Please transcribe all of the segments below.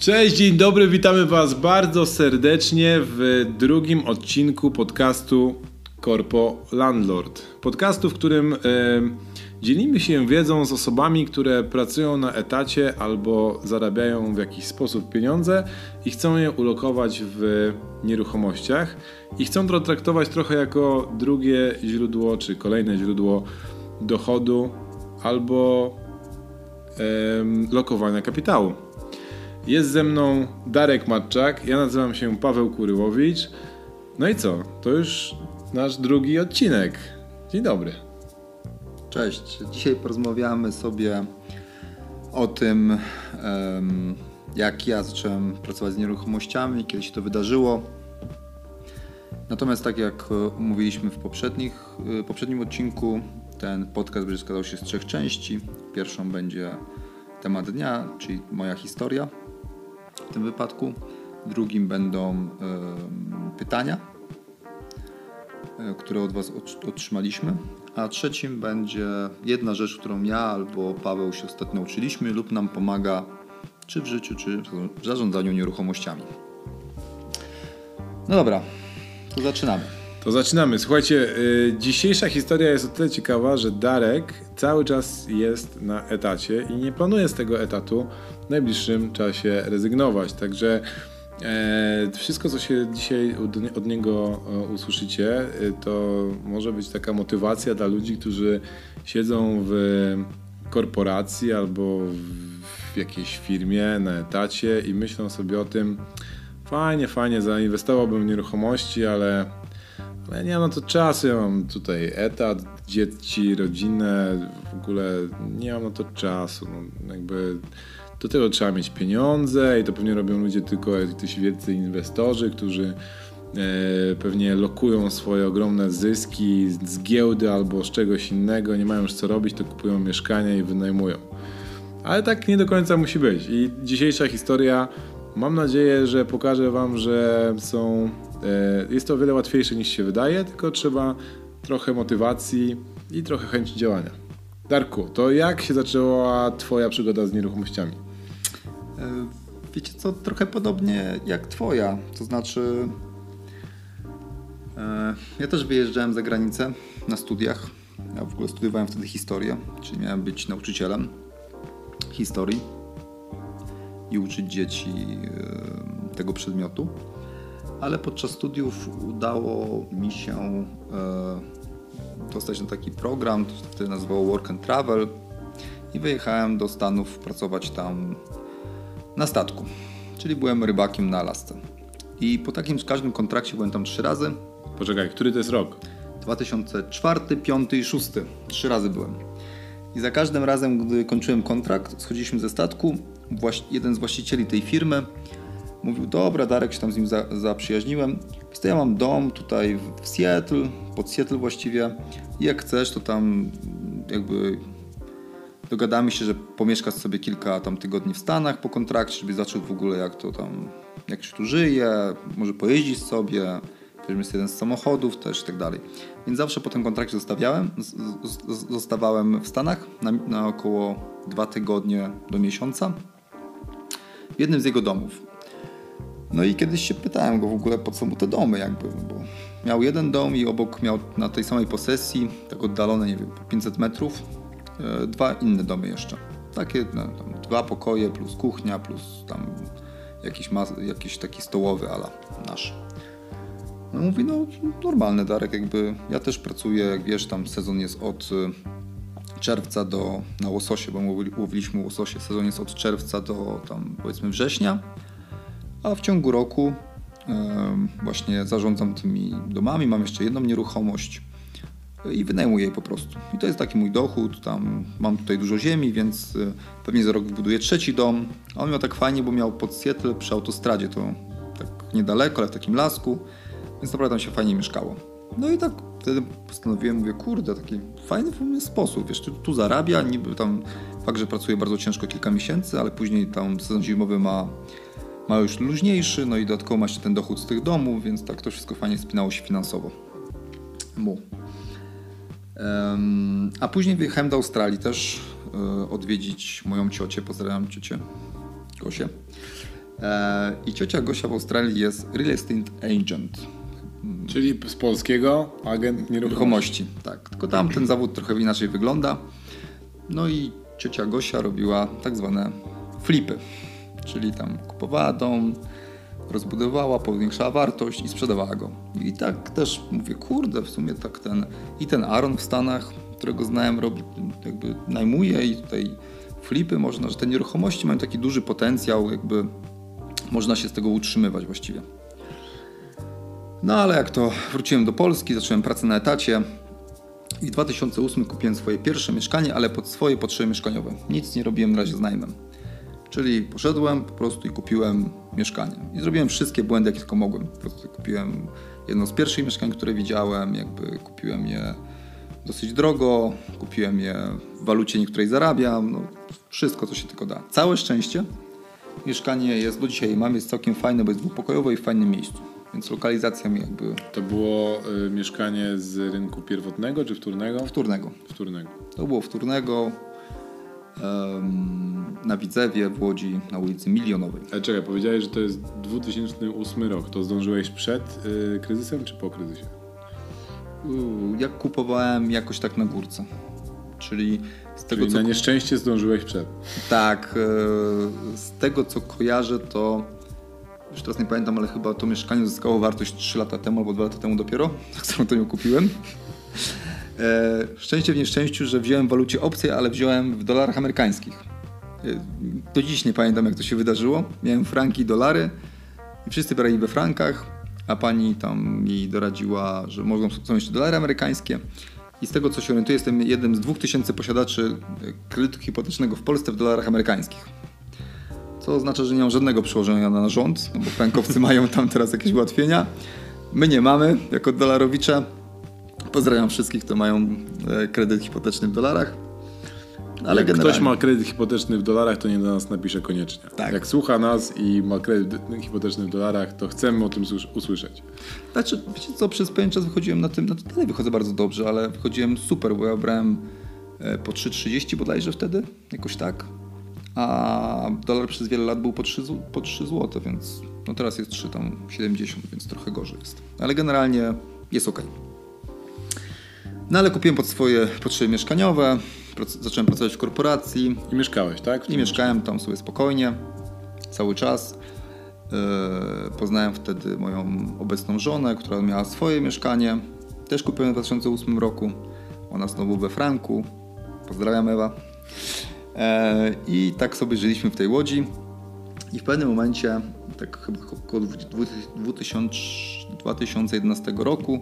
Cześć, dzień dobry, witamy Was bardzo serdecznie w drugim odcinku podcastu Corpo Landlord. Podcastu, w którym e, dzielimy się wiedzą z osobami, które pracują na etacie albo zarabiają w jakiś sposób pieniądze i chcą je ulokować w nieruchomościach i chcą to traktować trochę jako drugie źródło czy kolejne źródło dochodu albo e, lokowania kapitału. Jest ze mną Darek Matczak, ja nazywam się Paweł Kuryłowicz. No i co? To już nasz drugi odcinek. Dzień dobry. Cześć. Dzisiaj porozmawiamy sobie o tym, jak ja zacząłem pracować z nieruchomościami, kiedy się to wydarzyło. Natomiast tak jak mówiliśmy w poprzednich, y, poprzednim odcinku, ten podcast będzie składał się z trzech części. Pierwszą będzie temat dnia, czyli moja historia w tym wypadku. Drugim będą pytania, e, które od Was otrzymaliśmy. A trzecim będzie jedna rzecz, którą ja albo Paweł się ostatnio uczyliśmy lub nam pomaga czy w życiu, czy w zarządzaniu nieruchomościami. No dobra, to zaczynamy. To zaczynamy. Słuchajcie, yy, dzisiejsza historia jest o tyle ciekawa, że Darek cały czas jest na etacie i nie planuje z tego etatu najbliższym czasie rezygnować. Także e, wszystko, co się dzisiaj od, niego e, usłyszycie, e, to może być taka motywacja dla ludzi, którzy siedzą w korporacji albo w jakiejś firmie na etacie i myślą sobie o tym, fajnie, fajnie, zainwestowałbym w nieruchomości, ale ale nie mam na to czasu, ja mam tutaj etat, dzieci, rodzinę, w ogóle nie mam na to czasu. No, jakby do tego trzeba mieć pieniądze i to pewnie robią ludzie tylko jacyś wielcy inwestorzy, którzy e, pewnie lokują swoje ogromne zyski z, giełdy albo z czegoś innego, nie mają już co robić, to kupują mieszkania i wynajmują. Ale tak nie do końca musi być. I dzisiejsza historia, mam nadzieję, że pokaże Wam, że są E, jest to o wiele łatwiejsze niż się wydaje, tylko trzeba trochę motywacji i trochę chęci działania. Darku, to jak się zaczęła Twoja przygoda z nieruchomościami? E, wiecie co, trochę podobnie jak Twoja. To znaczy, e, ja też wyjeżdżałem za granicę na studiach. Ja w ogóle studiowałem wtedy historię, czyli miałem być nauczycielem historii i uczyć dzieci tego przedmiotu ale podczas studiów udało mi się e, dostać na taki program, to się wtedy nazywało Work and Travel i wyjechałem do Stanów pracować tam na statku, czyli byłem rybakiem na Alasce. I po takim każdym kontrakcie byłem tam trzy razy. Poczekaj, który to jest rok? 2004, 5 i 6. Trzy razy byłem. I za każdym razem, gdy kończyłem kontrakt, schodziliśmy ze statku. Jeden z właścicieli tej firmy Mówił, dobra, Darek się tam z nim za, zaprzyjaźniłem. Więc ja mam dom tutaj w Seattle, pod Seattle właściwie. I jak chcesz, to tam jakby dogadamy się, że pomieszkasz sobie kilka tam tygodni w Stanach po kontrakcie, żeby zaczął w ogóle jak to tam, jak się tu żyje, może pojeździć sobie, weźmiesz jeden z samochodów też i tak dalej. Więc zawsze po tym kontrakcie zostawiałem, zostawałem w Stanach na, na około dwa tygodnie do miesiąca w jednym z jego domów. No i kiedyś się pytałem go w ogóle, po co mu te domy jakby, bo miał jeden dom i obok miał na tej samej posesji, tak oddalone, nie wiem, 500 metrów, dwa inne domy jeszcze. Takie no, dwa pokoje plus kuchnia, plus tam jakiś, jakiś taki stołowy ala nasz. No mówi, no normalny Darek, jakby ja też pracuję, jak wiesz, tam sezon jest od e, czerwca do, na łososie, bo łowiliśmy łososie, sezon jest od czerwca do tam powiedzmy września, a w ciągu roku właśnie zarządzam tymi domami, mam jeszcze jedną nieruchomość i wynajmuję je po prostu. I to jest taki mój dochód, tam mam tutaj dużo ziemi, więc e, pewnie za rok wybuduję trzeci dom. A on miał tak fajnie, bo miał pod Seattle przy autostradzie, to tak niedaleko, ale w takim lasku, więc naprawdę tam się fajnie mieszkało. No i tak wtedy postanowiłem, mówię, kurde, taki fajny sposób, wiesz, tu, tu zarabia, niby tam fakt, że pracuję bardzo ciężko kilka miesięcy, ale później tam sezon zimowy ma ma już luźniejszy, no i dodatkowo ma się ten dochód z tych domów, więc tak to wszystko fajnie spinało się finansowo. Mu. A później wyjechałem do Australii też e, odwiedzić moją ciocię, pozdrawiam ciocię Kosię. E, I ciocia Gosia w Australii jest real estate agent. Czyli z polskiego agent. Nieruchomości, tak. Tylko tam ten zawód trochę inaczej wygląda. No i ciocia Gosia robiła tak zwane flipy. Czyli tam kupowała dom, rozbudowała, powiększała wartość i sprzedawała go. I tak też mówię, kurde, w sumie tak ten i ten Aaron w Stanach, którego znałem, robi, jakby najmuje i tutaj flipy można, że te nieruchomości mają taki duży potencjał, jakby można się z tego utrzymywać właściwie. No ale jak to wróciłem do Polski, zacząłem pracę na etacie i w 2008 kupiłem swoje pierwsze mieszkanie, ale pod swoje potrzeby mieszkaniowe. Nic nie robiłem na razie z najmem. Czyli poszedłem po prostu i kupiłem mieszkanie. I zrobiłem wszystkie błędy, jakie tylko mogłem. Po prostu kupiłem jedno z pierwszych mieszkań, które widziałem, jakby kupiłem je dosyć drogo, kupiłem je w walucie, niektórej zarabiam, no, wszystko, co się tylko da. Całe szczęście mieszkanie jest, do dzisiaj mam, jest całkiem fajne, bo jest dwupokojowe i w fajnym miejscu. Więc lokalizacja mi jakby To było y, mieszkanie z rynku pierwotnego czy wtórnego? wtórnego. Wtórnego. To było wtórnego na Widzewie w Łodzi na ulicy Milionowej. Ale czekaj, powiedziałeś, że to jest 2008 rok. To zdążyłeś przed y, kryzysem czy po kryzysie? Jak kupowałem jakoś tak na górce. Czyli z tego Czyli co na nieszczęście zdążyłeś przed. Tak, e, z tego co kojarzę, to już teraz nie pamiętam, ale chyba to mieszkanie zyskało wartość 3 lata temu albo 2 lata temu dopiero, tak samo to ją kupiłem. E, Szczęście w nieszczęściu, że wziąłem w walucie obcej, ale wziąłem w dolarach amerykańskich. E, Do dziś nie pamiętam, jak to się wydarzyło. Miałem franki i dolary i wszyscy brali we frankach, a pani tam mi doradziła, że mogą są jeszcze dolary amerykańskie. I z tego co się orientuję, jestem jednym z dwóch tysięcy posiadaczy e, kredytu hipotecznego w Polsce w dolarach amerykańskich. Co oznacza, że nie mam żadnego przełożenia na rząd, no bo frankowcy mają tam teraz jakieś ułatwienia. My nie mamy, jako dolarowicze. Pozdrawiam wszystkich, kto mają e, kredyt hipoteczny w dolarach. Ale Jak generalnie, ktoś ma kredyt hipoteczny w dolarach, to nie do nas napisze koniecznie. Tak. Jak słucha nas i ma kredyt hipoteczny w dolarach, to chcemy o tym słysz- usłyszeć. Znaczy, wiecie co, przez pewien czas wychodziłem na tym, no to dalej wychodzę bardzo dobrze, ale wychodziłem super, bo ja brałem e, po 3,30 bodajże wtedy, jakoś tak. A dolar przez wiele lat był po 3, zł- po 3 zł, więc no teraz jest 3 tam 70, więc trochę gorzej jest. Ale generalnie jest ok. No ale kupiłem pod swoje potrzeby mieszkaniowe, zacząłem pracować w korporacji, I mieszkałeś, tak? i mieszkałem tam sobie spokojnie, cały czas. Yy, Poznałem wtedy moją obecną żonę, która miała swoje mieszkanie. Też kupiłem w 2008 roku. Ona znowu we Franku. Pozdrawiam Ewa. E, I tak sobie żyliśmy w tej łodzi. I w pewnym momencie, tak chyba około 2000 2011 roku,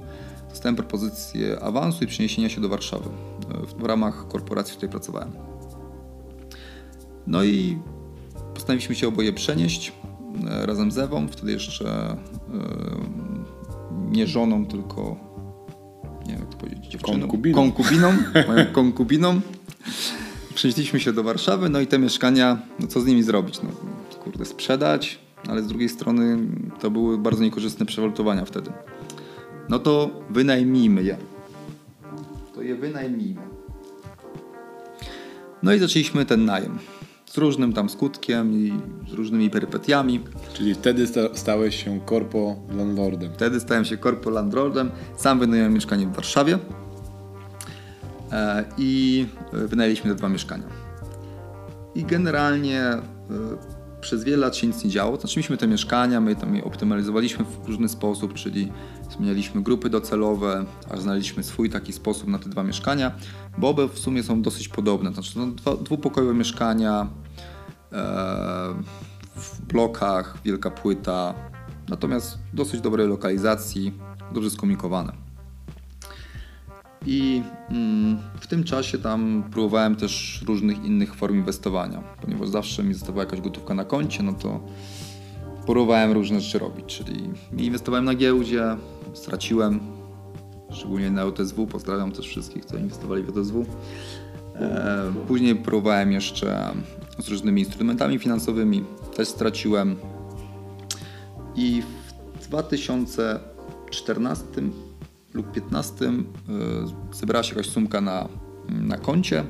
dostałem propozycję awansu i przeniesienia się do Warszawy w, w ramach korporacji, w której pracowałem. No i postanowiliśmy się oboje przenieść e, razem z Ewą, wtedy jeszcze e, nie żoną, tylko nie wiem jak to powiedzieć, dziewczyną. Konkubiną. Konkubiną, moją konkubiną. Przenieśliśmy się do Warszawy, no i te mieszkania, no co z nimi zrobić? No kurde, sprzedać, ale z drugiej strony to były bardzo niekorzystne przewalutowania wtedy. No to wynajmijmy je. To je wynajmijmy. No i zaczęliśmy ten najem. Z różnym tam skutkiem i z różnymi perypetiami. Czyli wtedy sta- stałeś się korpo landlordem. Wtedy stałem się korpo landlordem. Sam wynająłem mieszkanie w Warszawie. E, I wynajęliśmy te dwa mieszkania. I generalnie e, przez wiele lat się nic nie działo. Znaczy mieliśmy te mieszkania, my tam je optymalizowaliśmy w różny sposób, czyli zmienialiśmy grupy docelowe, aż znaleźliśmy swój taki sposób na te dwa mieszkania, bo obie w sumie są dosyć podobne. Znaczy no, dwa, dwupokojowe mieszkania e, w blokach, wielka płyta, natomiast dosyć dobrej lokalizacji, dobrze skomunikowane. I mm, w tym czasie tam próbowałem też różnych innych form inwestowania, ponieważ zawsze mi zostawała jakaś gotówka na koncie, no to próbowałem różne rzeczy robić, czyli inwestowałem na giełdzie, straciłem, szczególnie na OTSW, pozdrawiam też wszystkich, którzy inwestowali w OTSW. E, później próbowałem jeszcze z różnymi instrumentami finansowymi, też straciłem. I w 2014 lub 2015 y, zebrała się jakaś sumka na, na koncie.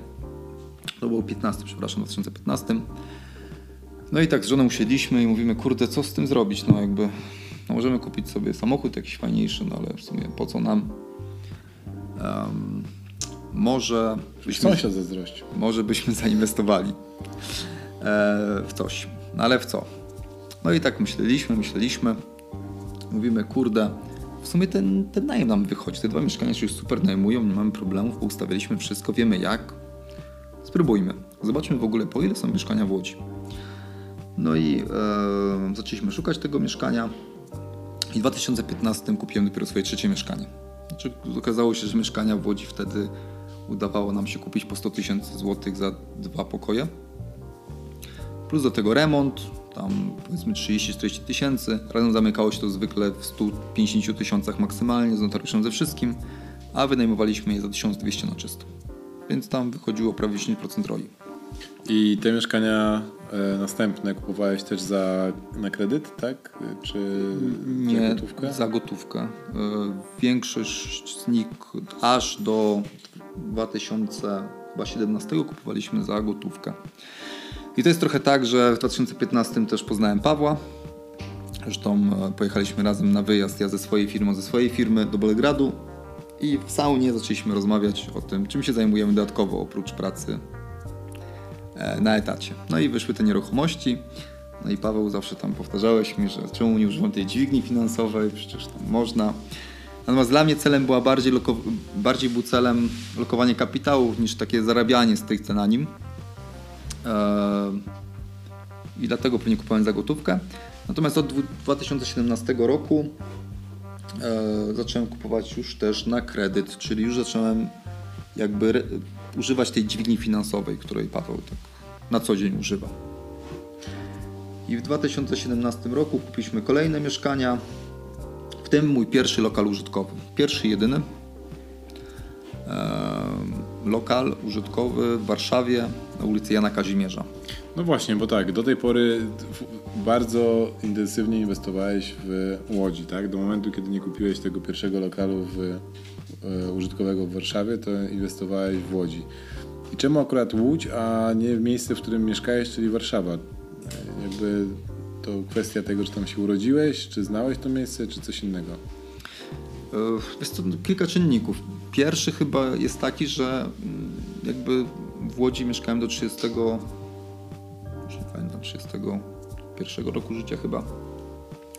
To było 15, przepraszam, w 2015. No i tak z żoną usiedliśmy i mówimy, kurde, co z tym zrobić? No jakby, no możemy kupić sobie samochód jakiś fajniejszy, no ale w sumie po co nam? Um, może byśmy, Sąsiad zazdrości. może byśmy zainwestowali e, w coś. No ale w co? No i tak myśleliśmy, myśleliśmy. Mówimy, kurde, w sumie ten, ten najem nam wychodzi. Te dwa mieszkania się już super najmują, nie mamy problemów, ustawiliśmy wszystko, wiemy jak. Spróbujmy. Zobaczmy w ogóle, po ile są mieszkania w Łodzi. No i e, zaczęliśmy szukać tego mieszkania. I w 2015 kupiłem dopiero swoje trzecie mieszkanie. Znaczy, okazało się, że mieszkania w Łodzi wtedy udawało nam się kupić po 100 tysięcy złotych za dwa pokoje. Plus do tego remont, tam powiedzmy 30-40 tysięcy. Razem zamykało się to zwykle w 150 tysiącach maksymalnie z notariuszem ze wszystkim, a wynajmowaliśmy je za 1200 na czysto. Więc tam wychodziło prawie 10% roli. I te mieszkania e, następne kupowałeś też za, na kredyt, tak? Czy Nie, za gotówkę? za gotówkę. E, Większość z nich aż do 2017 kupowaliśmy za gotówkę. I to jest trochę tak, że w 2015 też poznałem Pawła. Zresztą e, pojechaliśmy razem na wyjazd, ja ze swojej firmy, ze swojej firmy do Belgradu i w saunie zaczęliśmy rozmawiać o tym, czym się zajmujemy dodatkowo oprócz pracy e, na etacie. No i wyszły te nieruchomości. No i Paweł zawsze tam powtarzałeś mi, że czemu nie używam tej dźwigni finansowej, przecież tam można. Natomiast dla mnie celem była bardziej, bardziej był celem lokowanie kapitałów niż takie zarabianie z cen na nim. Eee, I dlatego pewnie kupowałem za gotówkę. Natomiast od dwu- 2017 roku e, zacząłem kupować już też na kredyt, czyli już zacząłem jakby używać tej dźwigni finansowej, której Paweł tak na co dzień używa. I w 2017 roku kupiliśmy kolejne mieszkania, w tym mój pierwszy lokal użytkowy. Pierwszy, jedyny. Eee, lokal użytkowy w Warszawie na ulicy Jana Kazimierza. No właśnie, bo tak, do tej pory bardzo intensywnie inwestowałeś w Łodzi, tak? Do momentu, kiedy nie kupiłeś tego pierwszego lokalu w, e, użytkowego w Warszawie, to inwestowałeś w Łodzi. I czemu akurat Łódź, a nie w miejsce, w którym mieszkałeś, czyli Warszawa? E, Jakby to kwestia tego, czy tam się urodziłeś, czy znałeś to miejsce, czy coś innego? E, Jest to kilka czynników. Pierwszy chyba jest taki, że mm, jakby w Łodzi mieszkałem do 30, już nie pamiętam, 31 roku życia chyba,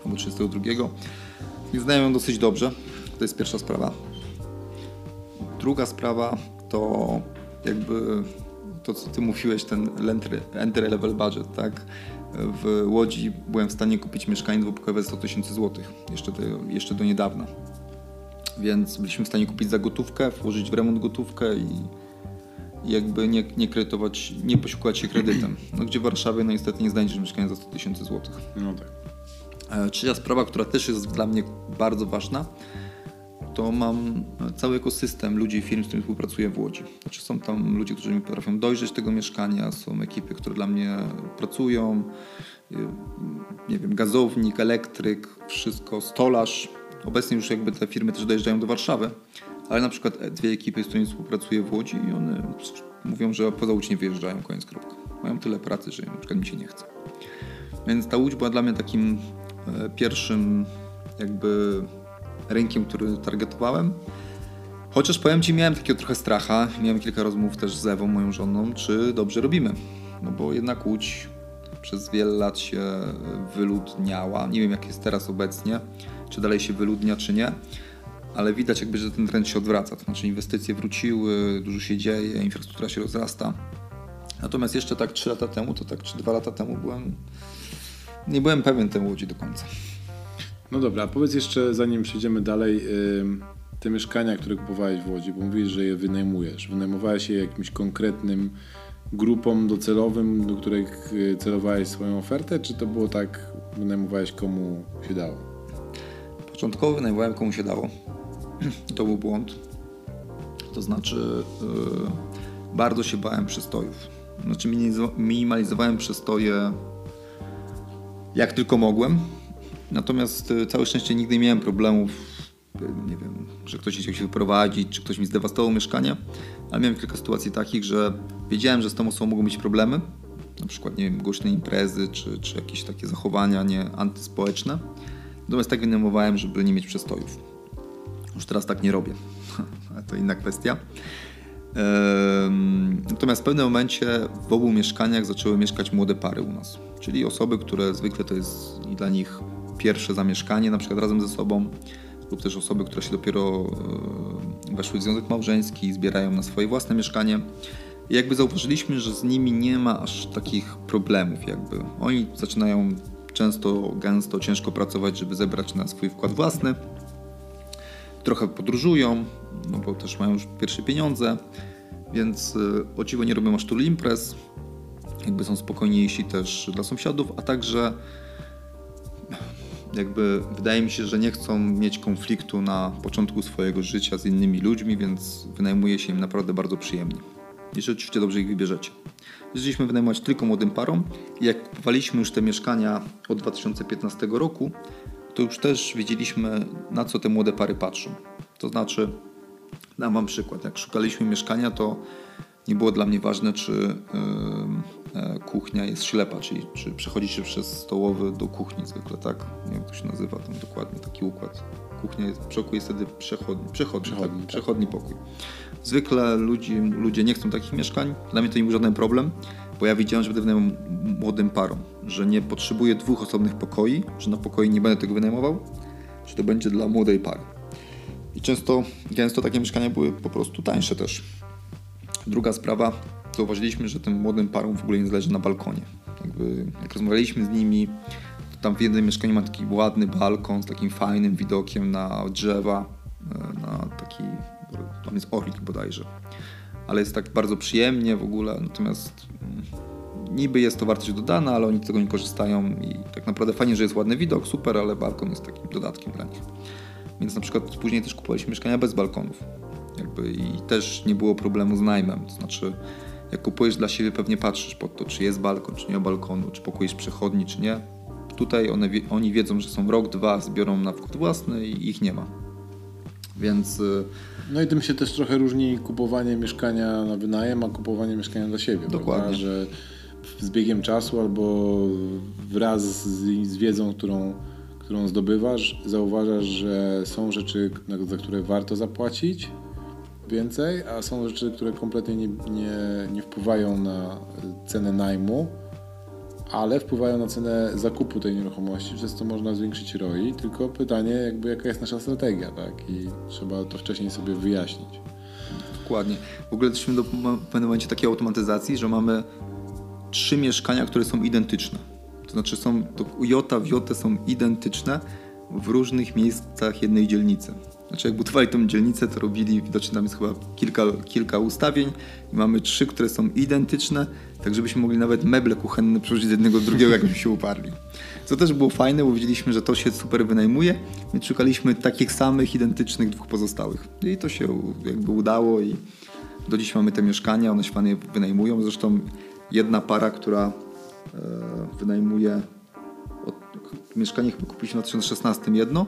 albo 32. I znają ją dosyć dobrze. To jest pierwsza sprawa. Druga sprawa to jakby to, co ty mówiłeś, ten entry level budget, tak? W Łodzi byłem w stanie kupić mieszkanie dwupokojowe za 100 tysięcy złotych, jeszcze do, jeszcze do niedawna. Więc byliśmy w stanie kupić za gotówkę, włożyć w remont gotówkę i, jakby nie, nie kredytować, nie posiłkować się kredytem. No gdzie w Warszawie no niestety nie znajdziesz mieszkania za 100 tysięcy złotych. No tak. E, Trzecia sprawa, która też jest dla mnie bardzo ważna, to mam cały ekosystem ludzi i firm, z którymi współpracuję w Łodzi. Znaczy są tam ludzie, którzy mi potrafią dojrzeć tego mieszkania, są ekipy, które dla mnie pracują, y, nie wiem, gazownik, elektryk, wszystko, stolarz. Obecnie już jakby te firmy też dojeżdżają do Warszawy, ale na przykład dwie ekipy, z którymi współpracuję w Łodzi i one mówią, że poza Łódź nie wyjeżdżają, koniec kropka. Mają tyle pracy, że na przykład mi się nie chce. Więc ta Łódź była dla mnie takim e, pierwszym jakby rynkiem, który targetowałem. Chociaż powiem Ci, miałem takiego trochę stracha. Miałem kilka rozmów też z Ewą, moją żoną, czy dobrze robimy. No bo jednak Łódź przez wiele lat się wyludniała. Nie wiem jak jest teraz obecnie, czy dalej się wyludnia, czy nie. Ale widać jakby, że ten trend się odwraca. To znaczy inwestycje wróciły, dużo się dzieje, infrastruktura się rozrasta. Natomiast jeszcze tak 3 lata temu, to tak czy 2 lata temu byłem... Nie byłem pewien tej Łodzi do końca. No dobra, powiedz jeszcze, zanim przejdziemy dalej, te mieszkania, które kupowałeś w Łodzi, bo mówisz, że je wynajmujesz. Wynajmowałeś je jakimś konkretnym grupom docelowym, do których y, celowałeś swoją ofertę, czy to było tak, wynajmowałeś komu się dało? Początkowo wynajmowałem komu się dało. To był błąd. To znaczy, yy, bardzo się bałem przystojów. Znaczy, minimalizowałem przystoje jak tylko mogłem. Natomiast yy, całe szczęście nigdy nie miałem problemów, yy, nie wiem, że ktoś chciał się wyprowadzić, czy ktoś mi zdewastował mieszkanie. Ale miałem kilka sytuacji takich, że wiedziałem, że z tą osobą mogą być problemy. na przykład nie wiem, głośne imprezy czy, czy jakieś takie zachowania nie antyspołeczne. Natomiast tak wynajmowałem, żeby nie mieć przestojów. Już teraz tak nie robię, ale to inna kwestia. Natomiast w pewnym momencie w obu mieszkaniach zaczęły mieszkać młode pary u nas. Czyli osoby, które zwykle to jest dla nich pierwsze zamieszkanie, na przykład razem ze sobą, lub też osoby, które się dopiero weszły w związek małżeński i zbierają na swoje własne mieszkanie. I jakby zauważyliśmy, że z nimi nie ma aż takich problemów. Jakby. Oni zaczynają często, gęsto, ciężko pracować, żeby zebrać na swój wkład własny. Trochę podróżują, no bo też mają już pierwsze pieniądze, więc y, o dziwo nie robią aż tylu imprez. Jakby są spokojniejsi też dla sąsiadów, a także jakby wydaje mi się, że nie chcą mieć konfliktu na początku swojego życia z innymi ludźmi, więc wynajmuje się im naprawdę bardzo przyjemnie. Jeżeli oczywiście dobrze ich wybierzecie. Zaczęliśmy wynajmować tylko młodym parom jak kupowaliśmy już te mieszkania od 2015 roku, to już też wiedzieliśmy na co te młode pary patrzą. To znaczy, dam Wam przykład, jak szukaliśmy mieszkania, to nie było dla mnie ważne, czy yy, kuchnia jest ślepa, czyli czy przechodzi się przez stołowy do kuchni zwykle, tak? Nie wiem, jak to się nazywa tam dokładnie, taki układ. Kuchnia jest, w jest wtedy przechodni, przechodni, przechodni, tak, przechodni pokój. Zwykle ludzi, ludzie nie chcą takich mieszkań. Dla mnie to nie był żaden problem, bo ja widziałem, że będę wynajmował młodym parom, że nie potrzebuję dwóch osobnych pokoi, że na pokoi nie będę tego wynajmował, że to będzie dla młodej pary. I często, gęsto takie mieszkania były po prostu tańsze też. Druga sprawa, zauważyliśmy, że tym młodym parom w ogóle nie zależy na balkonie. Jakby, jak rozmawialiśmy z nimi, tam w jednym mieszkaniu ma taki ładny balkon z takim fajnym widokiem na drzewa, e, na taki, tam jest orlik bodajże. Ale jest tak bardzo przyjemnie w ogóle, natomiast mm, niby jest to wartość dodana, ale oni z tego nie korzystają i tak naprawdę fajnie, że jest ładny widok, super, ale balkon jest takim dodatkiem dla nich. Więc na przykład później też kupowaliśmy mieszkania bez balkonów. Jakby I też nie było problemu z najmem. To znaczy, jak kupujesz dla siebie, pewnie patrzysz pod to, czy jest balkon, czy nie ma balkonu, czy pokój jest przechodni, czy nie. Tutaj one, oni wiedzą, że są rok, dwa, zbiorą na wkład własny i ich nie ma. Więc. Y, no i tym się też trochę różni kupowanie mieszkania na wynajem, a kupowanie mieszkania dla siebie. Dokładnie. Prawda? Że z biegiem czasu albo wraz z, z wiedzą, którą którą zdobywasz, zauważasz, że są rzeczy, za które warto zapłacić więcej, a są rzeczy, które kompletnie nie, nie, nie wpływają na cenę najmu, ale wpływają na cenę zakupu tej nieruchomości, przez co można zwiększyć ROI, tylko pytanie jakby jaka jest nasza strategia, tak? I trzeba to wcześniej sobie wyjaśnić. Dokładnie. W ogóle doszliśmy do pewnym momencie takiej automatyzacji, że mamy trzy mieszkania, które są identyczne. To znaczy są, to jota w są identyczne w różnych miejscach jednej dzielnicy. Znaczy jak budowali tą dzielnicę, to robili, widocznie tam jest chyba kilka, kilka ustawień i mamy trzy, które są identyczne, tak żebyśmy mogli nawet meble kuchenne przerzucić z jednego do drugiego, jakbyśmy się uparli. Co też było fajne, bo widzieliśmy, że to się super wynajmuje, więc szukaliśmy takich samych, identycznych dwóch pozostałych. I to się jakby udało i do dziś mamy te mieszkania, one się fajnie wynajmują. Zresztą jedna para, która E, wynajmuje od, mieszkanie chyba kupiliśmy w 2016 jedno,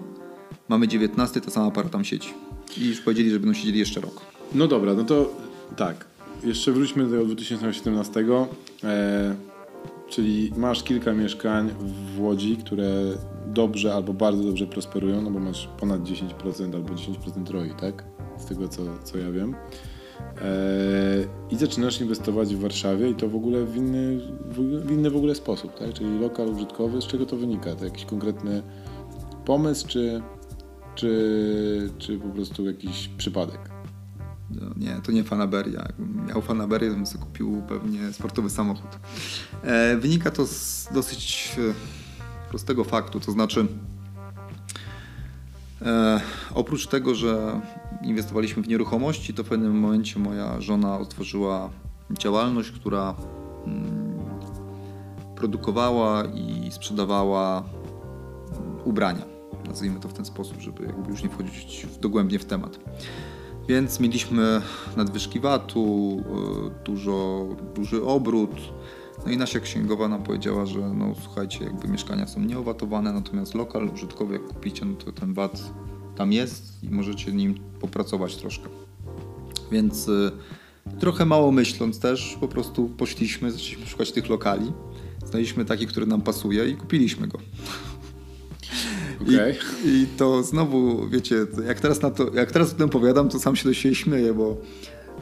mamy 19, ta sama para tam siedzi. I już powiedzieli, że będą siedzieli jeszcze rok. No dobra, no to tak. Jeszcze wróćmy do tego 2017. E, czyli masz kilka mieszkań w Łodzi, które dobrze albo bardzo dobrze prosperują, no bo masz ponad 10% albo 10% ROI, tak? Z tego co, co ja wiem. I zaczynasz inwestować w Warszawie i to w ogóle w inny w, inny w ogóle sposób, tak? Czyli lokal użytkowy, z czego to wynika? To jakiś konkretny pomysł, czy, czy, czy po prostu jakiś przypadek? No, nie, to nie fanaberia. Jakbym miał fanaberię, to bym sobie kupił pewnie sportowy samochód. E, wynika to z dosyć e, prostego faktu, to znaczy e, oprócz tego, że inwestowaliśmy w nieruchomości, to w pewnym momencie moja żona otworzyła działalność, która mm, produkowała i sprzedawała ubrania. Nazwijmy to w ten sposób, żeby jakby już nie wchodzić dogłębnie w temat. Więc mieliśmy nadwyżki VAT-u, e, dużo, duży obrót. No i nasza księgowa nam powiedziała, że no słuchajcie, jakby mieszkania są nieowatowane, natomiast lokal użytkowy jak kupicie, no to ten VAT tam jest i możecie nim popracować troszkę. Więc y, Trochę mało myśląc też, po prostu poszliśmy, zaczęliśmy szukać tych lokali. Znaleźliśmy taki, który nam pasuje i kupiliśmy go. Okay. I, I, to znowu, wiecie, jak teraz, na to, jak teraz o tym powiadam, to sam się do siebie śmieję, bo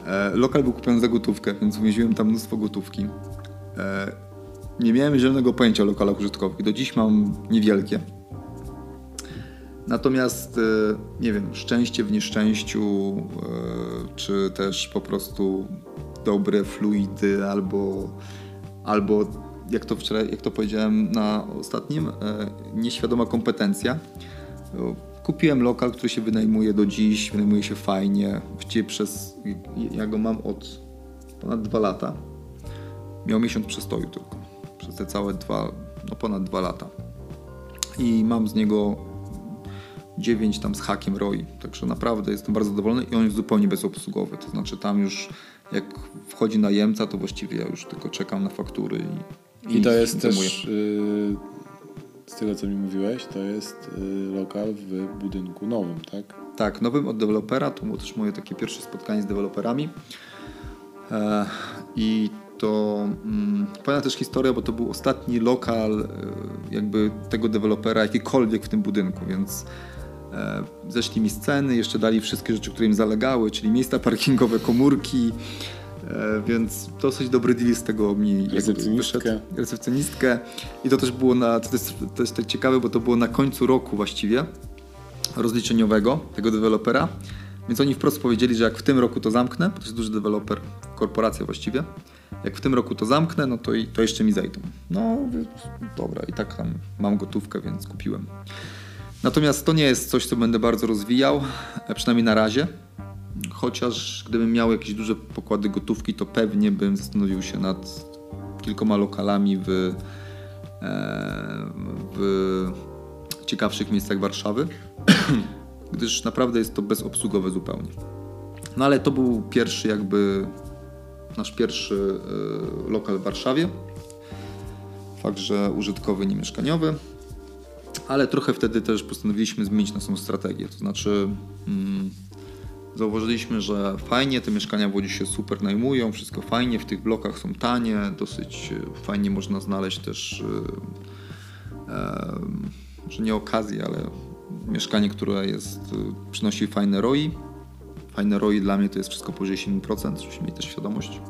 e, lokal był kupiony za gotówkę, więc uwięziłem tam mnóstwo gotówki. E, nie miałem żadnego pojęcia o lokalach użytkowych. Do dziś mam niewielkie. Natomiast, e, nie wiem, szczęście w nieszczęściu, e, czy też po prostu dobre fluidy, albo, albo jak to wczoraj, jak to powiedziałem na ostatnim, e, nieświadoma kompetencja. Kupiłem lokal, który się wynajmuje do dziś, wynajmuje się fajnie. Właściwie przez, ja go mam od ponad dwa lata. Miał miesiąc przestoju tylko. Przez te całe dwa, no ponad dwa lata. I mam z niego 9 tam z hakiem ROI. Także naprawdę jestem bardzo zadowolony i on jest zupełnie bezobsługowy. To znaczy tam już jak wchodzi najemca, to właściwie ja już tylko czekam na faktury i, i, to jest też yy, z tego co mi mówiłeś, to jest yy, lokal w budynku nowym, tak? Tak, nowym od dewelopera. To było też moje takie pierwsze spotkanie z deweloperami. E, I to mm, pamiętam też historię, bo to był ostatni lokal e, jakby tego dewelopera jakikolwiek w tym budynku, więc E, zeszli mi sceny, jeszcze dali wszystkie rzeczy, które im zalegały, czyli miejsca parkingowe, komórki, więc dosyć dobry deal z tego mi recepcjonistkę. recepcjonistkę. I to też było na, to jest też tak ciekawe, bo to było na końcu roku właściwie rozliczeniowego tego dewelopera. Więc oni wprost powiedzieli, że jak w tym roku to zamknę, to jest duży deweloper, korporacja właściwie, jak w tym roku to zamknę, no to, i, to jeszcze mi zajdą. No dobra, i tak tam mam gotówkę, więc kupiłem. Natomiast to nie jest coś, co będę bardzo rozwijał, e, przynajmniej na razie. Chociaż gdybym miał jakieś duże pokłady gotówki, to pewnie bym zastanowił się nad kilkoma lokalami w, e, w ciekawszych miejscach Warszawy, gdyż naprawdę jest to bezobsługowe zupełnie. No ale to był pierwszy jakby nasz pierwszy e, lokal w Warszawie. Fakt, że użytkowy, nie mieszkaniowy ale trochę wtedy też postanowiliśmy zmienić naszą strategię. To znaczy, mm, zauważyliśmy, że fajnie te mieszkania w Łodzi się super najmują, wszystko fajnie, w tych blokach są tanie, dosyć e, fajnie można znaleźć też, e, e, nie okazję, ale mieszkanie, które jest, e, przynosi fajne ROI. Fajne ROI dla mnie to jest wszystko powyżej 7%, żebyśmy mieli też świadomość.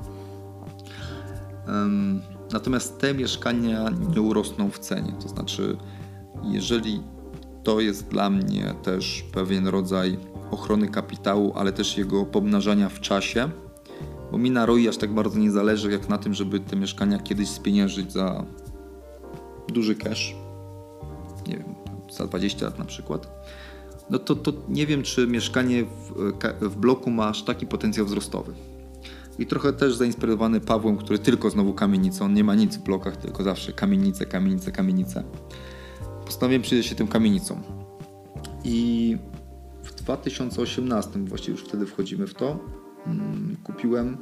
Natomiast te mieszkania nie urosną w cenie, to znaczy jeżeli to jest dla mnie też pewien rodzaj ochrony kapitału, ale też jego pomnażania w czasie, bo mi na ROI aż tak bardzo nie zależy jak na tym, żeby te mieszkania kiedyś spieniężyć za duży cash, nie wiem, za 20 lat na przykład, no to, to nie wiem, czy mieszkanie w, w bloku ma aż taki potencjał wzrostowy. I trochę też zainspirowany Pawłem, który tylko znowu kamienicą, on nie ma nic w blokach, tylko zawsze kamienice, kamienice, kamienice postanowiłem przyjrzeć się tym kamienicom. I w 2018, właściwie już wtedy wchodzimy w to, mm, kupiłem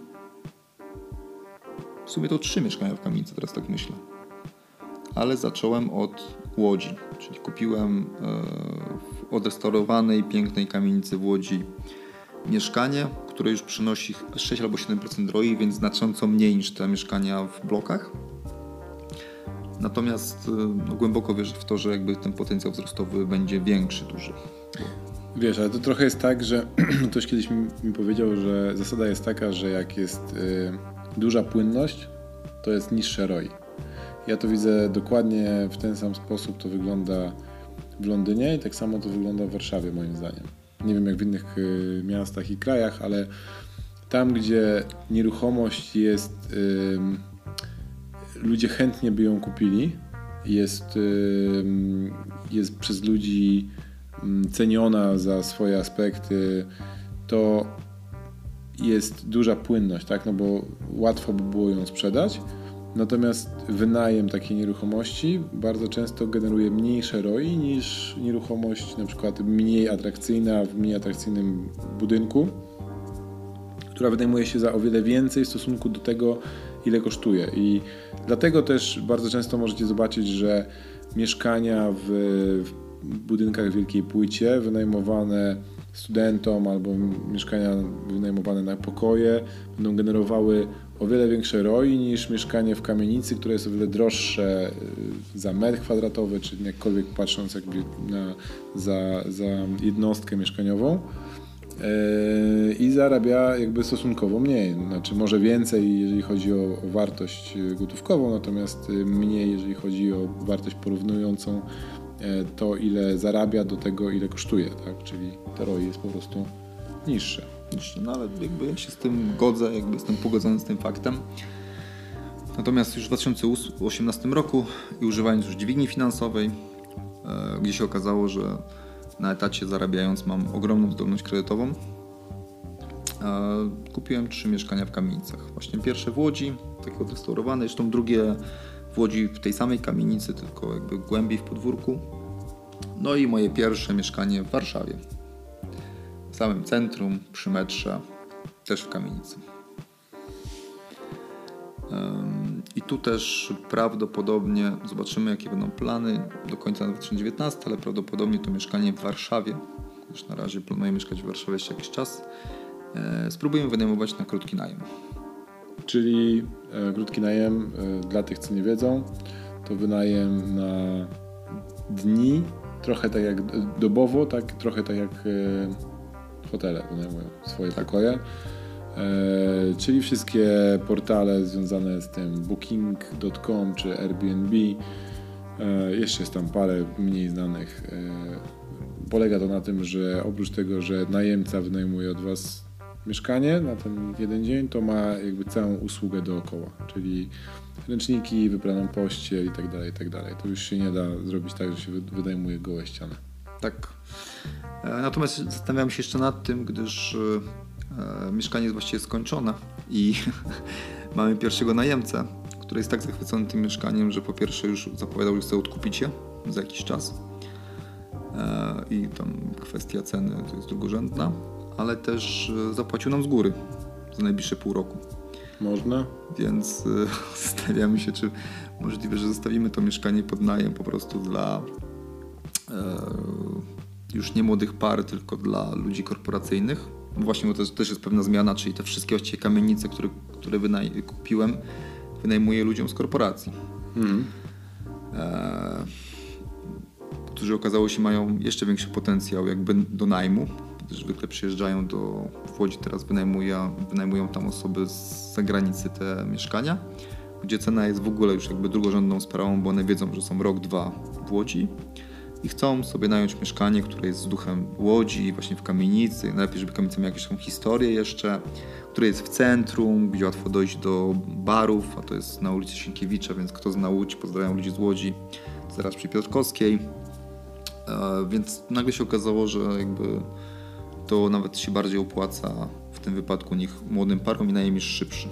w sumie to trzy mieszkania w kamienicy, teraz tak myślę. Ale zacząłem od Łodzi, czyli kupiłem e, w odrestaurowanej, pięknej kamienicy w Łodzi mieszkanie, które już przynosi 6 albo 7% ROI, więc znacząco mniej niż te mieszkania w blokach. Natomiast y, no, głęboko wierzę w to, że jakby ten potencjał wzrostowy będzie większy, duży. Wiesz, ale to trochę jest tak, że ktoś kiedyś mi, mi powiedział, że zasada jest taka, że jak jest y, duża płynność, to jest niższe ROI. Ja to widzę dokładnie w ten sam sposób, to wygląda w Londynie i tak samo to wygląda w Warszawie moim zdaniem. Nie wiem jak w innych y, miastach i krajach, ale tam, gdzie nieruchomość jest... Y, ludzie chętnie by ją kupili. Jest, jest przez ludzi ceniona za swoje aspekty. To jest duża płynność, tak? No bo łatwo by było ją sprzedać. Natomiast wynajem takiej nieruchomości bardzo często generuje mniejsze ROI niż nieruchomość na przykład mniej atrakcyjna w mniej atrakcyjnym budynku, która wynajmuje się za o wiele więcej w stosunku do tego, ile kosztuje. I dlatego też bardzo często możecie zobaczyć, że mieszkania w, w budynkach wielkiej płycie wynajmowane studentom albo mieszkania wynajmowane na pokoje będą generowały o wiele większe ROI niż mieszkanie w kamienicy, które jest o wiele droższe y, za metr kwadratowy, czy jakkolwiek patrząc jakby na, za, za jednostkę mieszkaniową i zarabia jakby stosunkowo mniej. Znaczy może więcej, jeżeli chodzi o, wartość gotówkową, natomiast mniej, jeżeli chodzi o wartość porównującą to, ile zarabia, do tego, ile kosztuje, tak? Czyli to ROI jest po prostu niższe. Niższe, no ale jakby ja się z tym godzę, jakby jestem pogodzony z tym faktem. Natomiast już w 2018 roku i używając już dźwigni finansowej, gdzie się okazało, że na etacie zarabiając mam ogromną zdolność kredytową, e, kupiłem trzy mieszkania w kamienicach. Właśnie pierwsze w Łodzi, takie odrestaurowane, zresztą drugie w Łodzi w tej samej kamienicy, tylko jakby głębiej w podwórku. No i moje pierwsze mieszkanie w Warszawie. W samym centrum, przy metrze, też w kamienicy. I tu też prawdopodobnie zobaczymy, jakie będą plany do końca 2019, ale prawdopodobnie to mieszkanie w Warszawie, już na razie planuję mieszkać w Warszawie jeszcze jakiś czas, e, spróbujemy wynajmować na krótki najem. Czyli e, krótki najem, e, dla tych co nie wiedzą, to wynajem na dni, trochę tak jak dobowo, tak, trochę tak jak e, hotele wynajmują swoje tak. Czyli wszystkie portale związane z tym booking.com czy Airbnb. jeszcze jest tam parę mniej znanych. polega to na tym, że oprócz tego, że najemca wynajmuje od Was mieszkanie na ten jeden dzień, to ma jakby całą usługę dookoła, czyli ręczniki, wypraną pościel i tak dalej, i tak dalej. To już się nie da zrobić tak, że się wydajmuje gołe ściany. Tak. E, natomiast zastanawiam się jeszcze nad tym, gdyż e, mieszkanie jest właściwie skończone i mamy pierwszego najemcę, który jest tak zachwycony tym mieszkaniem, że po pierwsze już zapowiadał, że chce odkupić je za jakiś czas. E, I tam kwestia ceny to jest drugorzędna ale też e, zapłacił nam z góry za najbliższe pół roku. Można? Więc e, zastanawiamy się, czy możliwe, że zostawimy to mieszkanie pod najem po prostu dla e, już nie młodych par, tylko dla ludzi korporacyjnych. Właśnie, bo to też jest pewna zmiana, czyli te wszystkie właściwie kamienice, które, które wynaj- kupiłem, wynajmuję ludziom z korporacji. Mhm. E, którzy okazało się mają jeszcze większy potencjał jakby do najmu, zwykle przyjeżdżają do Łodzi, teraz wynajmują, wynajmują tam osoby z zagranicy te mieszkania, gdzie cena jest w ogóle już jakby drugorzędną sprawą, bo one wiedzą, że są rok, dwa w Łodzi i chcą sobie nająć mieszkanie, które jest z duchem Łodzi, właśnie w kamienicy, najlepiej, żeby kamienica miała jakąś historię jeszcze, które jest w centrum, gdzie łatwo dojść do barów, a to jest na ulicy Sienkiewicza, więc kto zna Łódź, pozdrawiam ludzi z Łodzi, zaraz przy Piotrkowskiej. E, więc nagle się okazało, że jakby to nawet się bardziej opłaca w tym wypadku niech młodym parom i najem szybszy.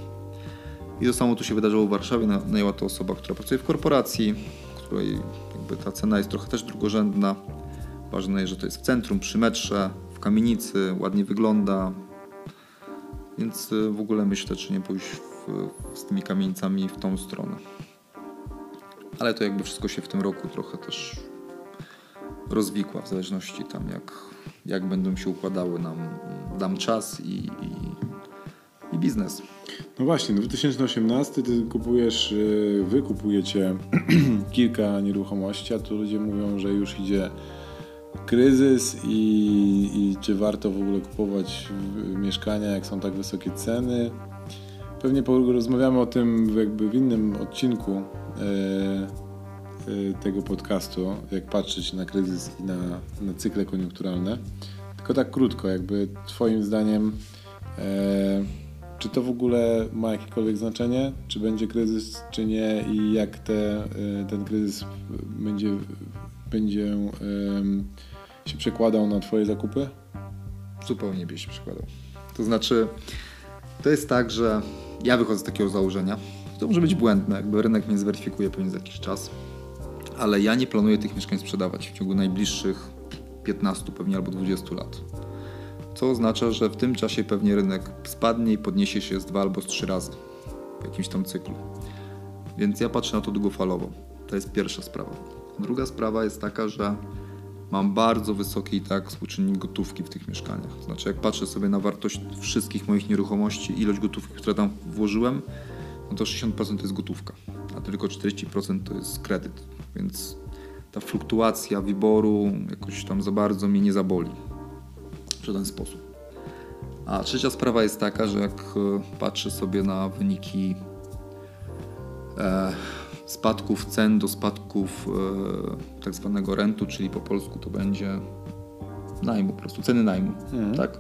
I to samo tu się wydarzyło w Warszawie. Najęła to osoba, która pracuje w korporacji, której jakby ta cena jest trochę też drugorzędna. Ważne jest, że to jest w centrum, przy metrze, w kamienicy, ładnie wygląda. Więc y, w ogóle myślę, czy nie pójść w, z tymi kamienicami w tą stronę. Ale to jakby wszystko się w tym roku trochę też rozwikła, w zależności tam jak jak będą się układały nam dam czas i, i, i biznes. No właśnie, 2018 ty kupujesz, y, wy kupujecie kilka nieruchomości, a tu ludzie mówią, że już idzie kryzys i, i czy warto w ogóle kupować mieszkania, jak są tak wysokie ceny. Pewnie porozmawiamy o tym jakby w innym odcinku e, e, tego podcastu, jak patrzeć na kryzys i na, na cykle koniunkturalne. Tylko tak krótko, jakby Twoim zdaniem, e, czy to w ogóle ma jakiekolwiek znaczenie? Czy będzie kryzys, czy nie? I jak te, e, ten kryzys będzie, będzie e, się przekładał na Twoje zakupy? Zupełnie by się przekładał. To znaczy, to jest tak, że ja wychodzę z takiego założenia. To może być błędne, jakby rynek mnie zweryfikuje pewnie za jakiś czas, ale ja nie planuję tych mieszkań sprzedawać w ciągu najbliższych 15 pewnie albo 20 lat. Co oznacza, że w tym czasie pewnie rynek spadnie i podniesie się z dwa albo z trzy razy w jakimś tam cyklu. Więc ja patrzę na to długofalowo. To jest pierwsza sprawa. Druga sprawa jest taka, że mam bardzo wysoki i tak współczynnik gotówki w tych mieszkaniach. Znaczy, jak patrzę sobie na wartość wszystkich moich nieruchomości, ilość gotówki, które tam włożyłem, no to 60% to jest gotówka, a tylko 40% to jest kredyt. Więc ta fluktuacja wyboru jakoś tam za bardzo mnie nie zaboli w żaden sposób. A trzecia sprawa jest taka, że jak e, patrzę sobie na wyniki e, spadków cen do spadków e, tak zwanego rentu, czyli po polsku to będzie najmu, po prostu ceny najmu, Mhm. tak?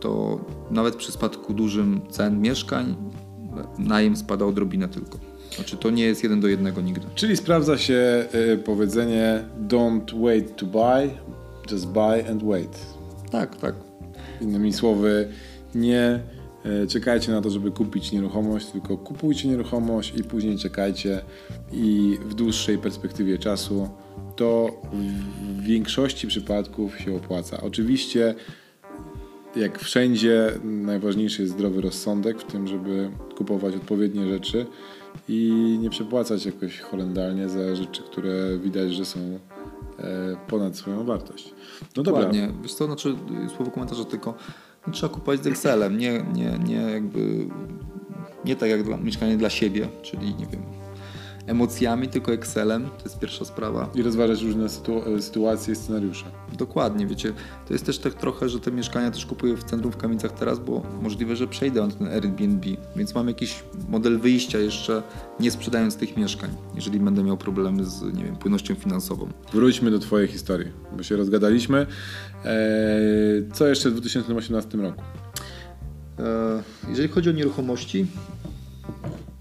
To nawet przy spadku dużym cen mieszkań najem spada odrobinę tylko. Znaczy to nie jest jeden do jednego nigdy. Czyli sprawdza się y, powiedzenie don't wait to buy, just buy and wait. Tak, tak. Innymi słowy, nie e, czekajcie na to, żeby kupić nieruchomość, tylko kupujcie nieruchomość i później czekajcie i w dłuższej perspektywie czasu to w większości przypadków się opłaca. Oczywiście jak wszędzie najważniejszy jest zdrowy rozsądek w tym, żeby kupować odpowiednie rzeczy i nie przepłacać jakoś horrendalnie za rzeczy, które widać, że są ponad swoją wartość. No dobra. Dokładnie. Wiesz co, znaczy słowo komentarza tylko no, trzeba kupować z Excelem, nie, nie, nie jakby nie tak jak dla, mieszkanie dla siebie, czyli nie wiem, emocjami, tylko Excelem, to jest pierwsza sprawa. I rozważać różne sytu- sytuacje i scenariusze. Dokładnie, wiecie, to jest też tak trochę, że te mieszkania też kupuję w centrum w Kamienicach teraz, bo możliwe, że przejdę na ten Airbnb, więc mam jakiś model wyjścia jeszcze nie sprzedając tych mieszkań, jeżeli będę miał problemy z, nie wiem, płynnością finansową. Wróćmy do Twojej historii, bo się rozgadaliśmy. Eee, co jeszcze w 2018 roku? E, Jeżeli chodzi o nieruchomości,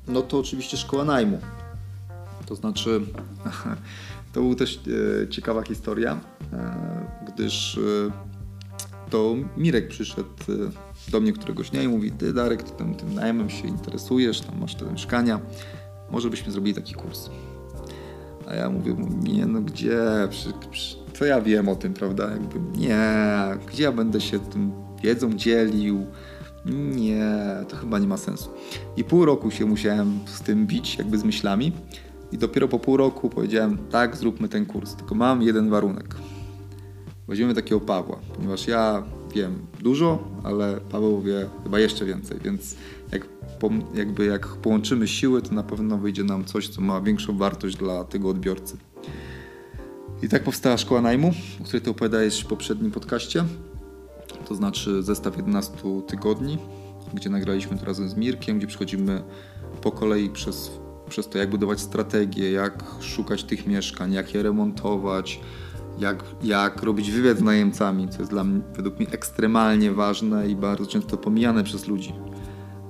no to oczywiście szkoła najmu. To znaczy, to była też e, ciekawa historia, e, gdyż e, to Mirek przyszedł do mnie któregoś dnia i mówi, ty Darek, ty tym najmem się interesujesz, tam masz te mieszkania, może byśmy zrobili taki kurs. A ja mówię, nie no gdzie, co ja wiem o tym, prawda? Jakby nie, gdzie ja będę się tym wiedzą dzielił? Nie, to chyba nie ma sensu. I pół roku się musiałem z tym bić, jakby z myślami. I dopiero po pół roku powiedziałem, tak, zróbmy ten kurs. Tylko mam jeden warunek. Weźmiemy takiego Pawła, ponieważ ja wiem dużo, ale Paweł wie chyba jeszcze więcej, więc jak, jakby jak połączymy siły, to na pewno wyjdzie nam coś, co ma większą wartość dla tego odbiorcy. I tak powstała Szkoła Najmu, o której ty opowiadałeś w poprzednim podcaście. To znaczy zestaw 11 tygodni, gdzie nagraliśmy to razem z Mirkiem, gdzie przechodzimy po kolei przez, przez to, jak budować strategię, jak szukać tych mieszkań, jak je remontować, jak, jak robić wywiad z najemcami, co jest dla mnie, według mnie ekstremalnie ważne i bardzo często pomijane przez ludzi.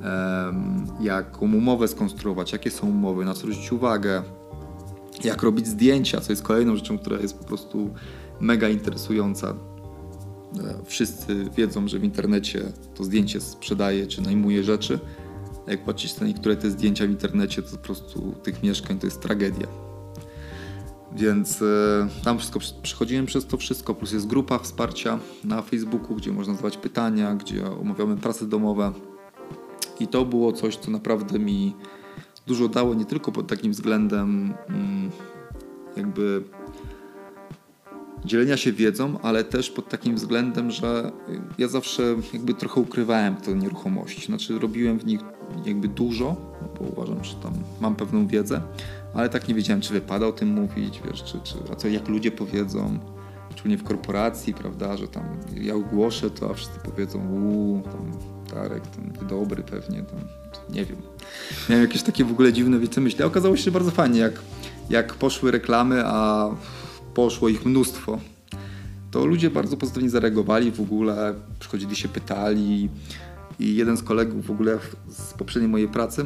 Em, jaką umowę skonstruować, jakie są umowy, na co zwrócić uwagę, jak robić zdjęcia, co jest kolejną rzeczą, która jest po prostu mega interesująca. E, Wszyscy wiedzą, że w internecie to zdjęcie sprzedaje czy najmuje rzeczy. Jak patrzycie na niektóre te zdjęcia w internecie, to po prostu tych mieszkań to jest tragedia. Więc e, tam wszystko przechodziłem przez to wszystko, plus jest grupa wsparcia na Facebooku, gdzie można zadawać pytania, gdzie omawiamy prace domowe. I to było coś, co naprawdę mi dużo dało, nie tylko pod takim względem mm, jakby dzielenia się wiedzą, ale też pod takim względem, że ja zawsze jakby trochę ukrywałem te nieruchomości. Znaczy robiłem w nich jakby dużo, bo uważam, że tam mam pewną wiedzę, ale tak nie wiedziałem, czy wypada o tym mówić, wiesz, czy, czy, a co jak ludzie powiedzą, szczególnie w korporacji, prawda, że tam ja ogłoszę to, a wszyscy powiedzą, uuu, tam Darek, ten niedobry pewnie, tam, nie wiem. Miałem jakieś takie w ogóle dziwne wiece myśli, okazało się, bardzo fajnie, jak, jak poszły reklamy, a poszło ich mnóstwo, to ludzie bardzo pozytywnie zareagowali w ogóle, przychodzili się pytali i jeden z kolegów w ogóle z poprzedniej mojej pracy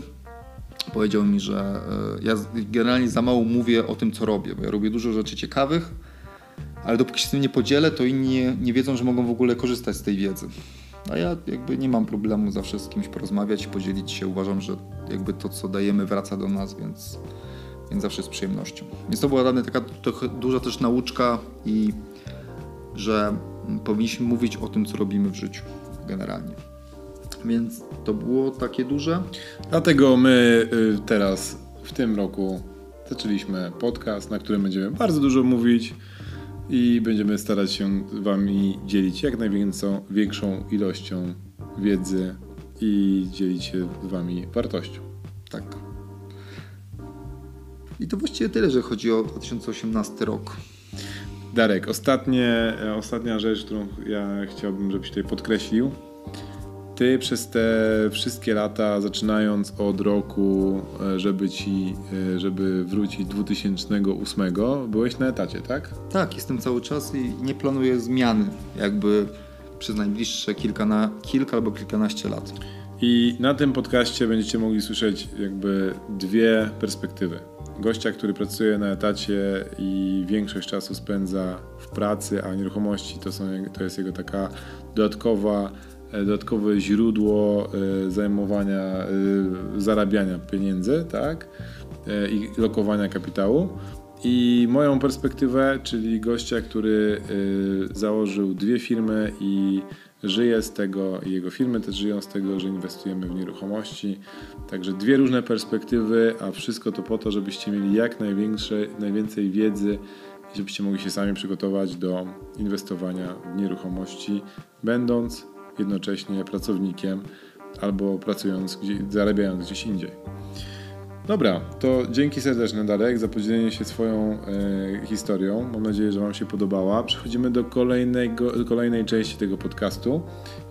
powiedział mi, że e, ja generalnie za mało mówię o tym, co robię, bo ja robię dużo rzeczy ciekawych, ale dopóki się z tym nie podzielę, to inni nie, wiedzą, że mogą w ogóle korzystać z tej wiedzy. A ja jakby nie mam problemu zawsze z kimś porozmawiać podzielić się. Uważam, że jakby to, co dajemy, wraca do nas, więc, więc zawsze z przyjemnością. Więc to była dla mnie taka duża też nauczka i że powinniśmy mówić o tym, co robimy w życiu generalnie. Więc to było takie duże. Dlatego my y, teraz w tym roku zaczęliśmy podcast, na którym będziemy bardzo dużo mówić i będziemy starać się Wami dzielić jak największą większą ilością wiedzy i dzielić się z Wami wartością. Tak. I to właściwie tyle, że chodzi o 2018 rok. Darek, ostatnie, ostatnia rzecz, którą ja chciałbym, żebyś tutaj podkreślił. Ty przez te wszystkie lata, zaczynając od roku, e, żeby ci, e, żeby wrócić 2008, byłeś na etacie, tak? Tak, jestem cały czas i nie planuję zmiany, jakby przez najbliższe kilka, na, kilka albo kilkanaście lat. I na tym podcaście będziecie mogli słyszeć jakby dwie perspektywy. Gościa, który pracuje na etacie i większość czasu spędza w pracy, a nieruchomości to, są, to jest jego taka dodatkowa dodatkowe źródło e, zajmowania, e, zarabiania pieniędzy, tak? I lokowania kapitału. I moją perspektywę, czyli gościa, który założył dwie firmy i żyje z tego, i jego firmy też żyją z tego, że inwestujemy w nieruchomości. Także dwie różne perspektywy, a wszystko to po to, żebyście mieli jak najwięcej wiedzy i żebyście mogli się sami przygotować do inwestowania w nieruchomości, będąc jednocześnie pracownikiem albo pracując, gdzie, zarabiając gdzieś indziej. Dobra, to dzięki serdeczne Darek za podzielenie się swoją e, historią. Mam nadzieję, że Wam się podobała. Przechodzimy do kolejnego, kolejnej części tego podcastu,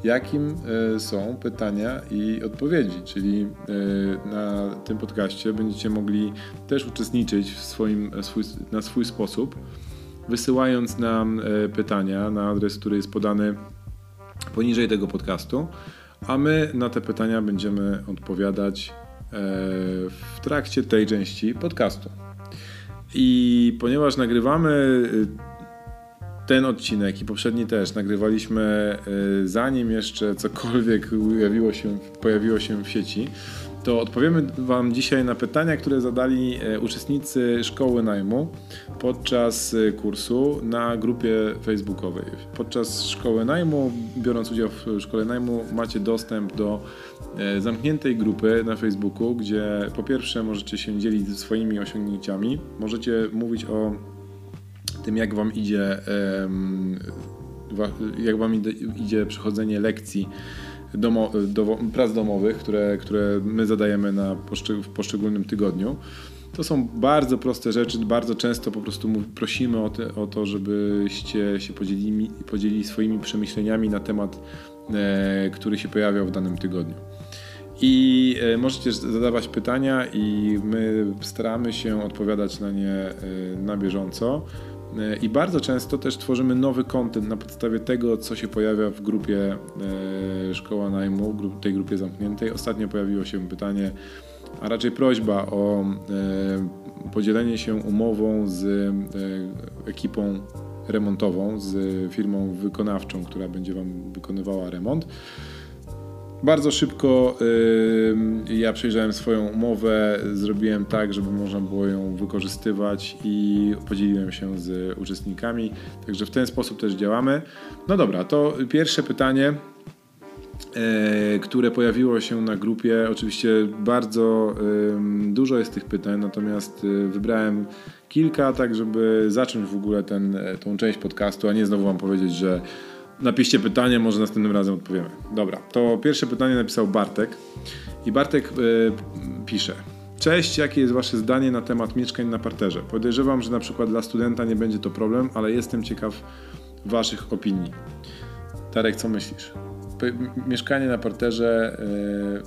jakim e, są pytania i odpowiedzi, czyli e, na tym podcaście będziecie mogli też uczestniczyć w swoim, swój, na swój sposób, wysyłając nam e, pytania na adres, który jest podany poniżej tego podcastu, a my na te pytania będziemy odpowiadać e, w trakcie tej części podcastu. I ponieważ nagrywamy e, ten odcinek i poprzedni też nagrywaliśmy e, zanim jeszcze cokolwiek się, pojawiło się w sieci, to odpowiemy Wam dzisiaj na pytania, które zadali e, uczestnicy szkoły najmu podczas e, kursu na grupie facebookowej. Podczas szkoły najmu, biorąc udział w szkole najmu, macie dostęp do e, zamkniętej grupy na Facebooku, gdzie po pierwsze możecie się dzielić swoimi osiągnięciami, możecie mówić o tym, jak Wam idzie, jak Wam idzie przechodzenie lekcji domo, do, prac domowych, które, które my zadajemy na w poszczególnym tygodniu. To są bardzo proste rzeczy, bardzo często po prostu prosimy o, te, o to, żebyście się podzielili, podzielili swoimi przemyśleniami na temat, e, który się pojawiał w danym tygodniu. I e, możecie zadawać pytania, i my staramy się odpowiadać na nie e, na bieżąco. I bardzo często też tworzymy nowy kontent na podstawie tego, co się pojawia w grupie e, Szkoła Najmu, tej grupie zamkniętej. Ostatnio pojawiło się pytanie, a raczej prośba o e, podzielenie się umową z e, ekipą remontową, z firmą wykonawczą, która będzie Wam wykonywała remont. Bardzo szybko yy, ja przejrzałem swoją umowę, zrobiłem tak, żeby można było ją wykorzystywać i podzieliłem się z uczestnikami. Także w ten sposób też działamy. No dobra, to pierwsze pytanie, yy, które pojawiło się na grupie. Oczywiście bardzo yy, dużo jest tych pytań, natomiast y, wybrałem kilka, tak żeby zacząć w ogóle ten, tą część podcastu, a nie znowu Wam powiedzieć, że Napiszcie pytanie, może następnym razem odpowiemy. Dobra, to pierwsze pytanie napisał Bartek. I Bartek yy, pisze. Cześć, jakie jest Wasze zdanie na temat mieszkań na parterze? Podejrzewam, że na przykład dla studenta nie będzie to problem, ale jestem ciekaw Waszych opinii. Tarek, co myślisz? mieszkanie na parterze, yy,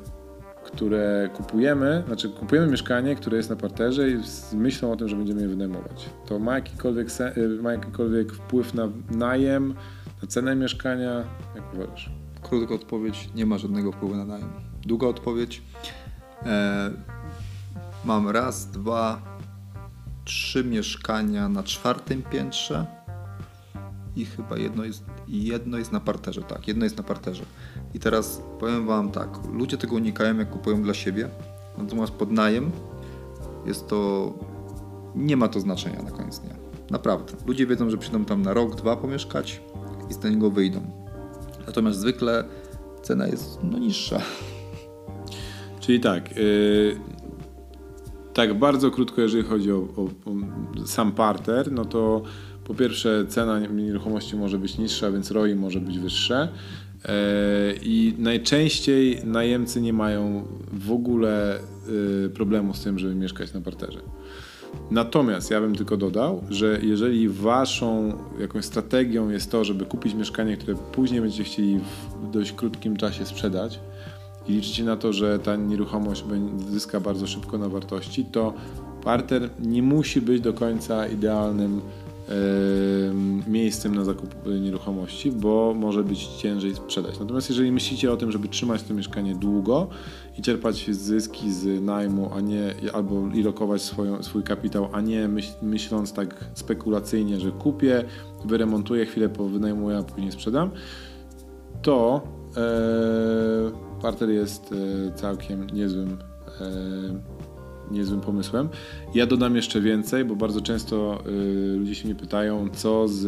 które kupujemy, znaczy kupujemy mieszkanie, które jest na parterze i z myślą o tym, że będziemy je wynajmować. To ma jakikolwiek, y, ma jakikolwiek wpływ na najem, cenę mieszkania? Jak uważasz? Krótka odpowiedź, nie ma żadnego wpływu na najem. Długa odpowiedź, e, mam raz, dwa, trzy mieszkania na czwartym piętrze i chyba jedno jest, jedno jest na parterze, tak, jedno jest na parterze. I teraz powiem Wam tak, ludzie tego unikają jak kupują dla siebie, natomiast pod najem jest to, nie ma to znaczenia na koniec dnia. Naprawdę. Ludzie wiedzą, że przyjdą tam na rok, dwa pomieszkać, i z niego wyjdą. Natomiast zwykle cena jest no, niższa. Czyli tak, yy, tak bardzo krótko, jeżeli chodzi o, o, o, sam parter, no to po pierwsze cena nieruchomości może być niższa, więc ROI może być wyższe. I najczęściej najemcy nie mają w ogóle problemu z tym, żeby mieszkać na parterze. Natomiast ja bym tylko dodał, że jeżeli waszą jakąś strategią jest to, żeby kupić mieszkanie, które później będziecie chcieli w dość krótkim czasie sprzedać i liczycie na to, że ta nieruchomość zyska bardzo szybko na wartości, to parter nie musi być do końca idealnym miejscem na zakup nieruchomości, bo może być ciężej sprzedać. Natomiast jeżeli myślicie o tym, żeby trzymać to mieszkanie długo i czerpać zyski z najmu, a nie albo i lokować swoją, swój kapitał, a nie myśl, myśląc tak spekulacyjnie, że kupię, wyremontuję, chwilę wynajmuję, a później sprzedam, to e, parter jest e, całkiem niezłym e, niezłym pomysłem. Ja dodam jeszcze więcej, bo bardzo często y, ludzie się mnie pytają, co z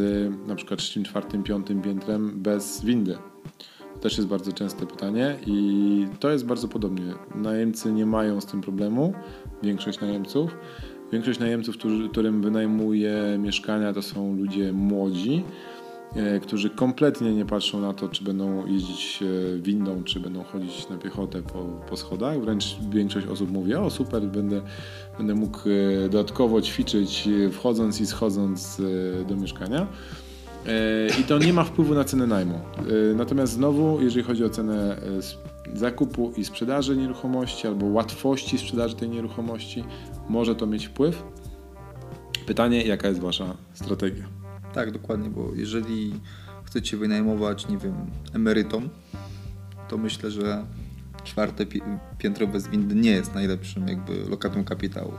na przykład trzecim, czwartym, piątym piętrem bez windy. Też jest bardzo częste pytanie i to jest bardzo podobnie. Najemcy nie mają z tym problemu, większość najemców. Większość najemców, którym wynajmuje mieszkania, to są ludzie młodzi, E, którzy kompletnie nie patrzą na to, czy będą jeździć e, windą, czy będą chodzić na piechotę po, po schodach. Wręcz większość osób mówi, o super, będę, będę mógł e, dodatkowo ćwiczyć wchodząc i schodząc do mieszkania. I to nie ma wpływu na cenę najmu. Natomiast znowu, jeżeli chodzi o cenę zakupu i sprzedaży nieruchomości albo łatwości sprzedaży tej nieruchomości, może to mieć wpływ. Pytanie, jaka jest Wasza strategia? Tak, dokładnie, bo jeżeli chcecie wynajmować, nie wiem, emerytom, to myślę, że czwarte piętro bez windy nie jest najlepszym jakby lokatem kapitału.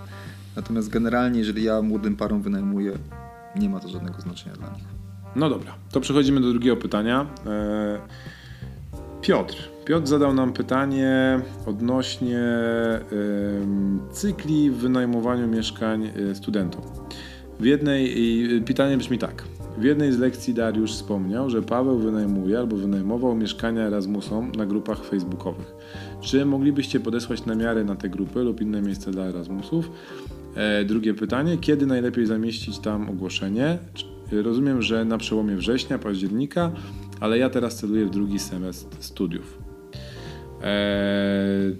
Natomiast generalnie, jeżeli ja młodym parom wynajmuję, nie ma to żadnego znaczenia dla nich. No dobra, to przechodzimy do drugiego pytania. E, Piotr. Piotr zadał nam pytanie odnośnie cykli w wynajmowaniu mieszkań e, studentom. W jednej, pytanie brzmi tak. W jednej z lekcji Dariusz wspomniał, że Paweł wynajmuje albo wynajmował mieszkania Erasmusom na grupach facebookowych. Czy moglibyście podesłać namiary na te grupy lub inne miejsca dla Erasmusów? E, drugie pytanie, kiedy najlepiej zamieścić tam ogłoszenie? Rozumiem, że na przełomie września, października, ale ja teraz celuję w drugi semestr studiów. Eee,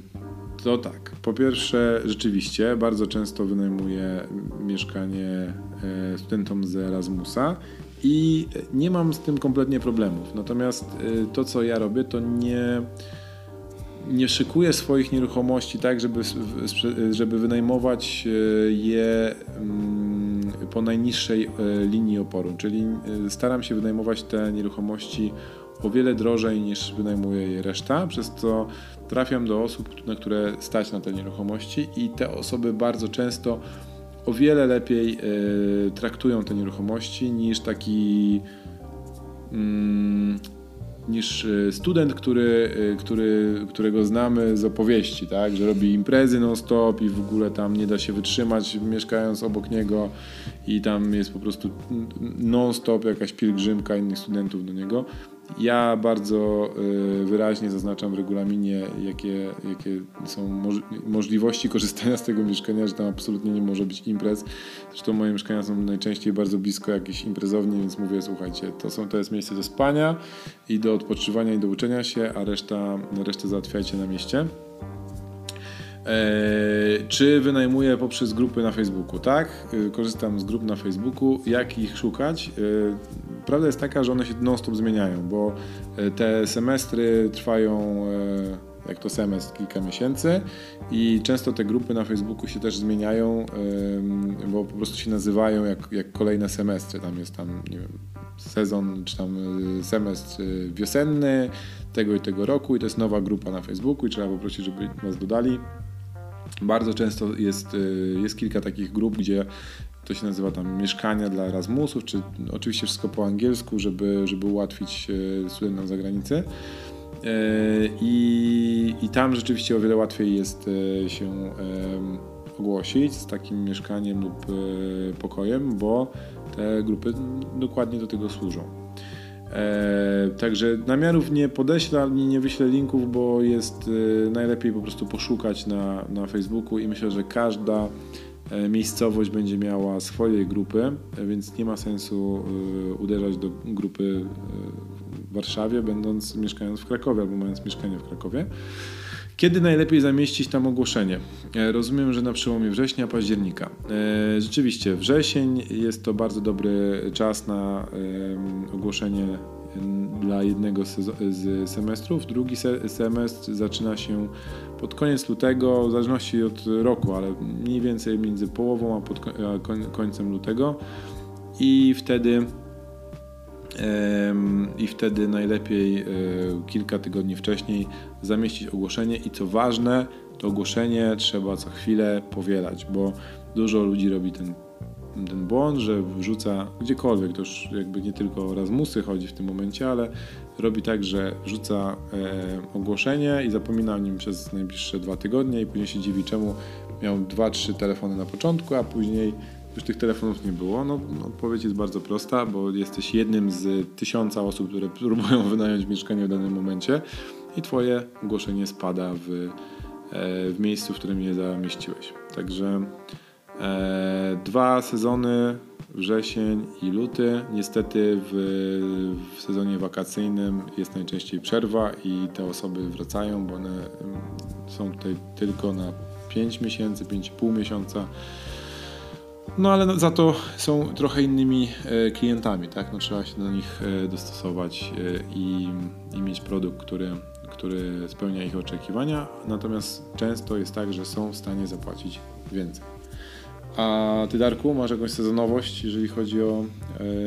to tak. Po pierwsze, rzeczywiście bardzo często wynajmuję mieszkanie e, studentom z Erasmusa i nie mam z tym kompletnie problemów. Natomiast e, to, co ja robię, to nie, nie szykuję swoich nieruchomości tak, żeby, żeby wynajmować e, je mm, po najniższej linii oporu. Czyli staram się wynajmować te nieruchomości o wiele drożej niż wynajmuje je reszta, przez co trafiam do osób, na które stać na te nieruchomości i te osoby bardzo często o wiele lepiej traktują te nieruchomości niż taki mm, niż e, student, który, e, który, którego znamy z opowieści, tak? że robi imprezy non-stop i w ogóle tam nie da się wytrzymać mieszkając obok niego i tam jest po prostu non-stop jakaś pielgrzymka innych studentów do niego. Ja bardzo y, wyraźnie zaznaczam w regulaminie, jakie, jakie są możliwości korzystania z tego mieszkania, że tam absolutnie nie może być imprez. Zresztą moje mieszkania są najczęściej bardzo blisko jakiejś imprezowni, więc mówię, słuchajcie, to, są, to jest miejsce do spania i do odpoczywania i do uczenia się, a reszta, resztę załatwiajcie na mieście. Eee, czy wynajmuję poprzez grupy na Facebooku? Tak, e, korzystam z grup na Facebooku. Jak ich szukać? E, prawda jest taka, że one się non-stop zmieniają, bo e, te semestry trwają jak to semestr kilka miesięcy i często te grupy na Facebooku się też zmieniają, bo po prostu się nazywają jak, jak kolejne semestry. Tam jest tam, nie wiem, sezon czy tam semestr wiosenny tego i tego roku i to jest nowa grupa na Facebooku i trzeba poprosić, żeby was dodali. Bardzo często jest, y, jest kilka takich grup, gdzie to się nazywa tam mieszkania dla Erasmusów, czy oczywiście wszystko po angielsku, żeby, żeby ułatwić y, studentom za granicę. Y, I, I tam rzeczywiście o wiele łatwiej jest się ogłosić z takim mieszkaniem lub pokojem, bo te grupy dokładnie do tego służą. E, także namiarów nie podeślę ani nie wyślę linków, bo jest e, najlepiej po prostu poszukać na, na Facebooku i myślę, że każda e, miejscowość będzie miała swoje grupy, więc nie ma sensu uderzać do grupy w Warszawie, będąc mieszkając w Krakowie albo mając mieszkanie w Krakowie. Kiedy najlepiej zamieścić tam ogłoszenie? Rozumiem, że na przełomie września, października. Rzeczywiście, wrzesień jest to bardzo dobry czas na ogłoszenie dla jednego z semestrów. Drugi semestr zaczyna się pod koniec lutego, w zależności od roku, ale mniej więcej między połową a, pod końcem lutego. I wtedy i wtedy najlepiej e, kilka tygodni wcześniej zamieścić ogłoszenie. I co ważne, to ogłoszenie trzeba co chwilę powielać, bo dużo ludzi robi ten ten błąd, że wrzuca gdziekolwiek, to już jakby nie tylko o Rasmusy chodzi w tym momencie, ale robi tak, że wrzuca e, ogłoszenie i zapomina o nim przez najbliższe dwa tygodnie i później się dziwi, czemu miał dwa, trzy telefony na początku, a później już tych telefonów nie było. No, no, odpowiedź jest bardzo prosta, bo jesteś jednym z tysiąca osób, które próbują wynająć mieszkanie w danym momencie i twoje ogłoszenie spada w, e, w miejscu, w którym je zamieściłeś. Także E, dwa sezony, wrzesień i luty. Niestety w, w, sezonie wakacyjnym jest najczęściej przerwa i te osoby wracają, bo one mm, są tutaj tylko na 5 miesięcy, 5,5 miesiąca. No ale no, za to są trochę innymi e, klientami, tak? No, trzeba się do nich e, dostosować i, i mieć produkt, który, który spełnia ich oczekiwania. Natomiast często jest tak, że są w stanie zapłacić więcej. A ty, Darku, masz jakąś sezonowość, jeżeli chodzi o,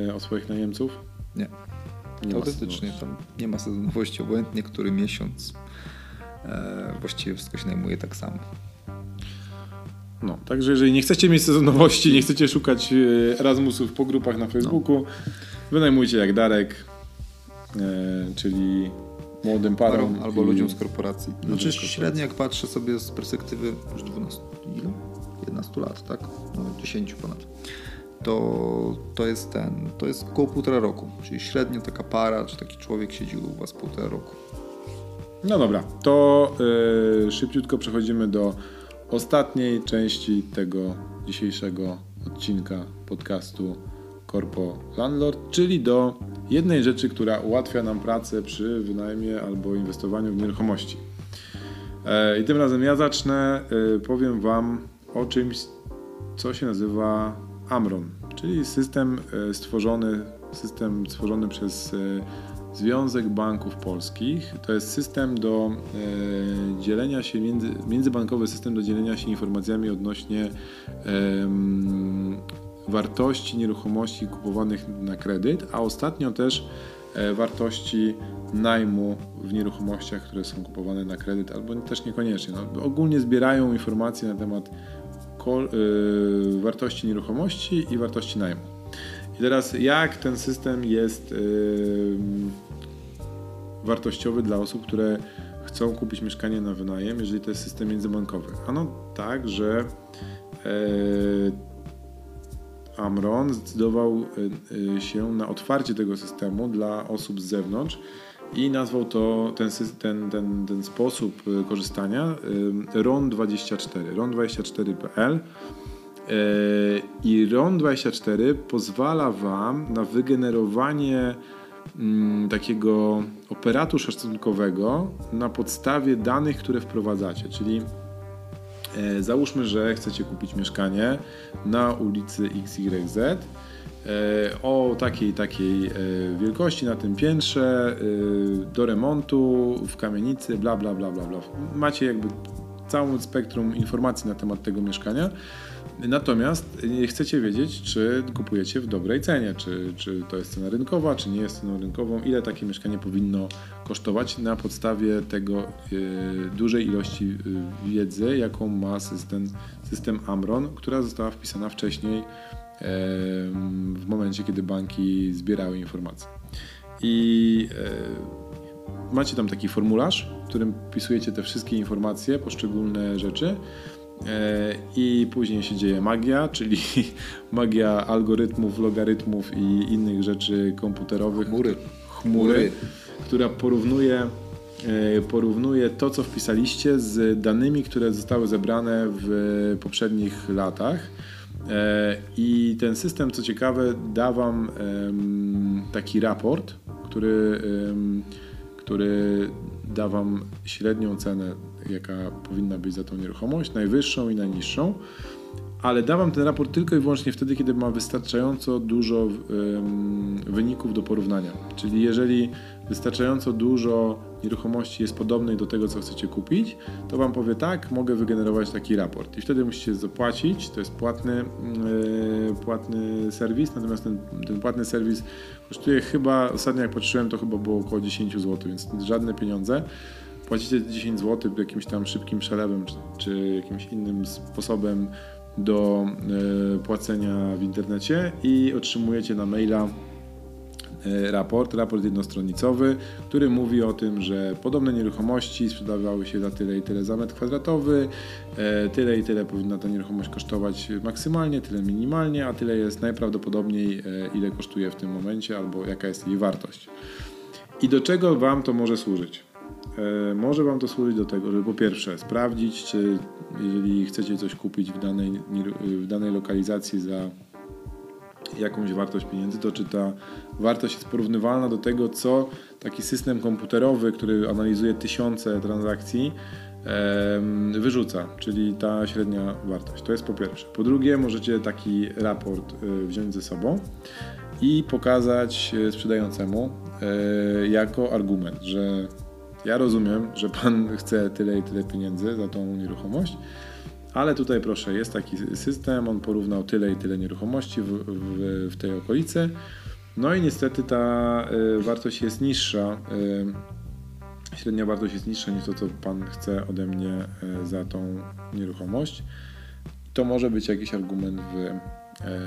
e, o swoich najemców? Nie. nie Teoretycznie tam nie ma sezonowości, obojętnie który miesiąc e, właściwie wszystko się najmuje tak samo. No, także jeżeli nie chcecie mieć sezonowości, nie chcecie szukać e, Erasmusów po grupach na Facebooku, no. wynajmujcie jak Darek, e, czyli młodym parom. Albo i... ludziom z korporacji. Znaczy średnio jak patrzę sobie z perspektywy już 12, ile? 15 lat, tak? No, 10 ponad. To, to jest ten, to jest około półtora roku. Czyli średnio taka para, czy taki człowiek siedzi u Was półtora roku. No dobra, to yy, szybciutko przechodzimy do ostatniej części tego dzisiejszego odcinka podcastu Corpo Landlord, czyli do jednej rzeczy, która ułatwia nam pracę przy wynajmie albo inwestowaniu w nieruchomości. E, I tym razem ja zacznę. E, powiem Wam o czymś, co się nazywa Amron, czyli system e, stworzony, system stworzony przez Związek Banków Polskich. To jest system do dzielenia się, między, międzybankowy system do dzielenia się informacjami odnośnie wartości nieruchomości kupowanych na kredyt, a ostatnio też e, wartości najmu w nieruchomościach, które są kupowane na kredyt, albo też niekoniecznie. No, ogólnie zbierają informacje na temat yy, wartości nieruchomości i wartości najmu. I teraz jak ten system jest wartościowy dla osób, które chcą kupić mieszkanie na wynajem, jeżeli to jest system międzybankowy? Ano tak, że yy, Amron zdecydował y, y, się na otwarcie tego systemu dla osób z zewnątrz i nazwał to ten, ten, ten, ten sposób y, korzystania RON24, RON24.pl. I RON24 pozwala Wam na wygenerowanie takiego operatu szacunkowego na podstawie danych, które wprowadzacie, czyli E, załóżmy, że chcecie kupić mieszkanie na ulicy XYZ e, o takiej takiej e, wielkości na tym piętrze do remontu w kamienicy bla bla bla bla bla. Macie jakby całą spektrum informacji na temat tego mieszkania. Natomiast chcecie wiedzieć, czy kupujecie w dobrej cenie, czy, czy to jest cena rynkowa, czy nie jest ceną rynkową, ile takie mieszkanie powinno kosztować na podstawie tego y, dużej ilości y, wiedzy, jaką ma system, system Amron, która została wpisana wcześniej y, w momencie, kiedy banki zbierały informacje. I macie tam taki formularz, w którym wpisujecie te wszystkie informacje, poszczególne rzeczy E, I później się dzieje magia, czyli magia algorytmów, logarytmów i innych rzeczy komputerowych. Chmury. Chmury, która porównuje e, porównuje to, co wpisaliście z danymi, które zostały zebrane w poprzednich latach. E, I ten system, co ciekawe, da Wam taki raport, który, który da Wam średnią cenę, jaka powinna być za tą nieruchomość, najwyższą i najniższą ale da wam ten raport tylko i wyłącznie wtedy, kiedy ma wystarczająco dużo wyników do porównania. Czyli jeżeli wystarczająco dużo nieruchomości jest podobnej do tego, co chcecie kupić, to wam powie tak, mogę wygenerować taki raport. I wtedy musicie zapłacić, to jest płatny, yy, płatny serwis, natomiast ten, ten płatny serwis kosztuje chyba, ostatnio jak patrzyłem, to chyba było około 10 zł, więc żadne pieniądze płacicie 10 zł jakimś tam szybkim przelewem, czy, czy jakimś innym sposobem do e, płacenia w internecie i otrzymujecie na maila raport, raport jednostronicowy, który mówi o tym, że podobne nieruchomości sprzedawały się za tyle i tyle za metr kwadratowy, e, tyle i tyle powinna ta nieruchomość kosztować maksymalnie, tyle minimalnie, a tyle jest najprawdopodobniej ile kosztuje w tym momencie albo jaka jest jej wartość. I do czego Wam to może służyć? Może Wam to służyć do tego, żeby po pierwsze sprawdzić, czy jeżeli chcecie coś kupić w danej, w danej lokalizacji za jakąś wartość pieniędzy, to czy ta wartość jest porównywalna do tego, co taki system komputerowy, który analizuje tysiące transakcji, wyrzuca, czyli ta średnia wartość. To jest po pierwsze. Po drugie, możecie taki raport e, wziąć ze sobą i pokazać e, sprzedającemu jako argument, że ja rozumiem, że pan chce tyle i tyle pieniędzy za tą nieruchomość, ale tutaj proszę, jest taki system, on porównał tyle i tyle nieruchomości w, w, w tej okolicy. No i niestety ta y, wartość jest niższa. Y, średnia wartość jest niższa niż to, co pan chce ode mnie y, za tą nieruchomość. To może być jakiś argument w E,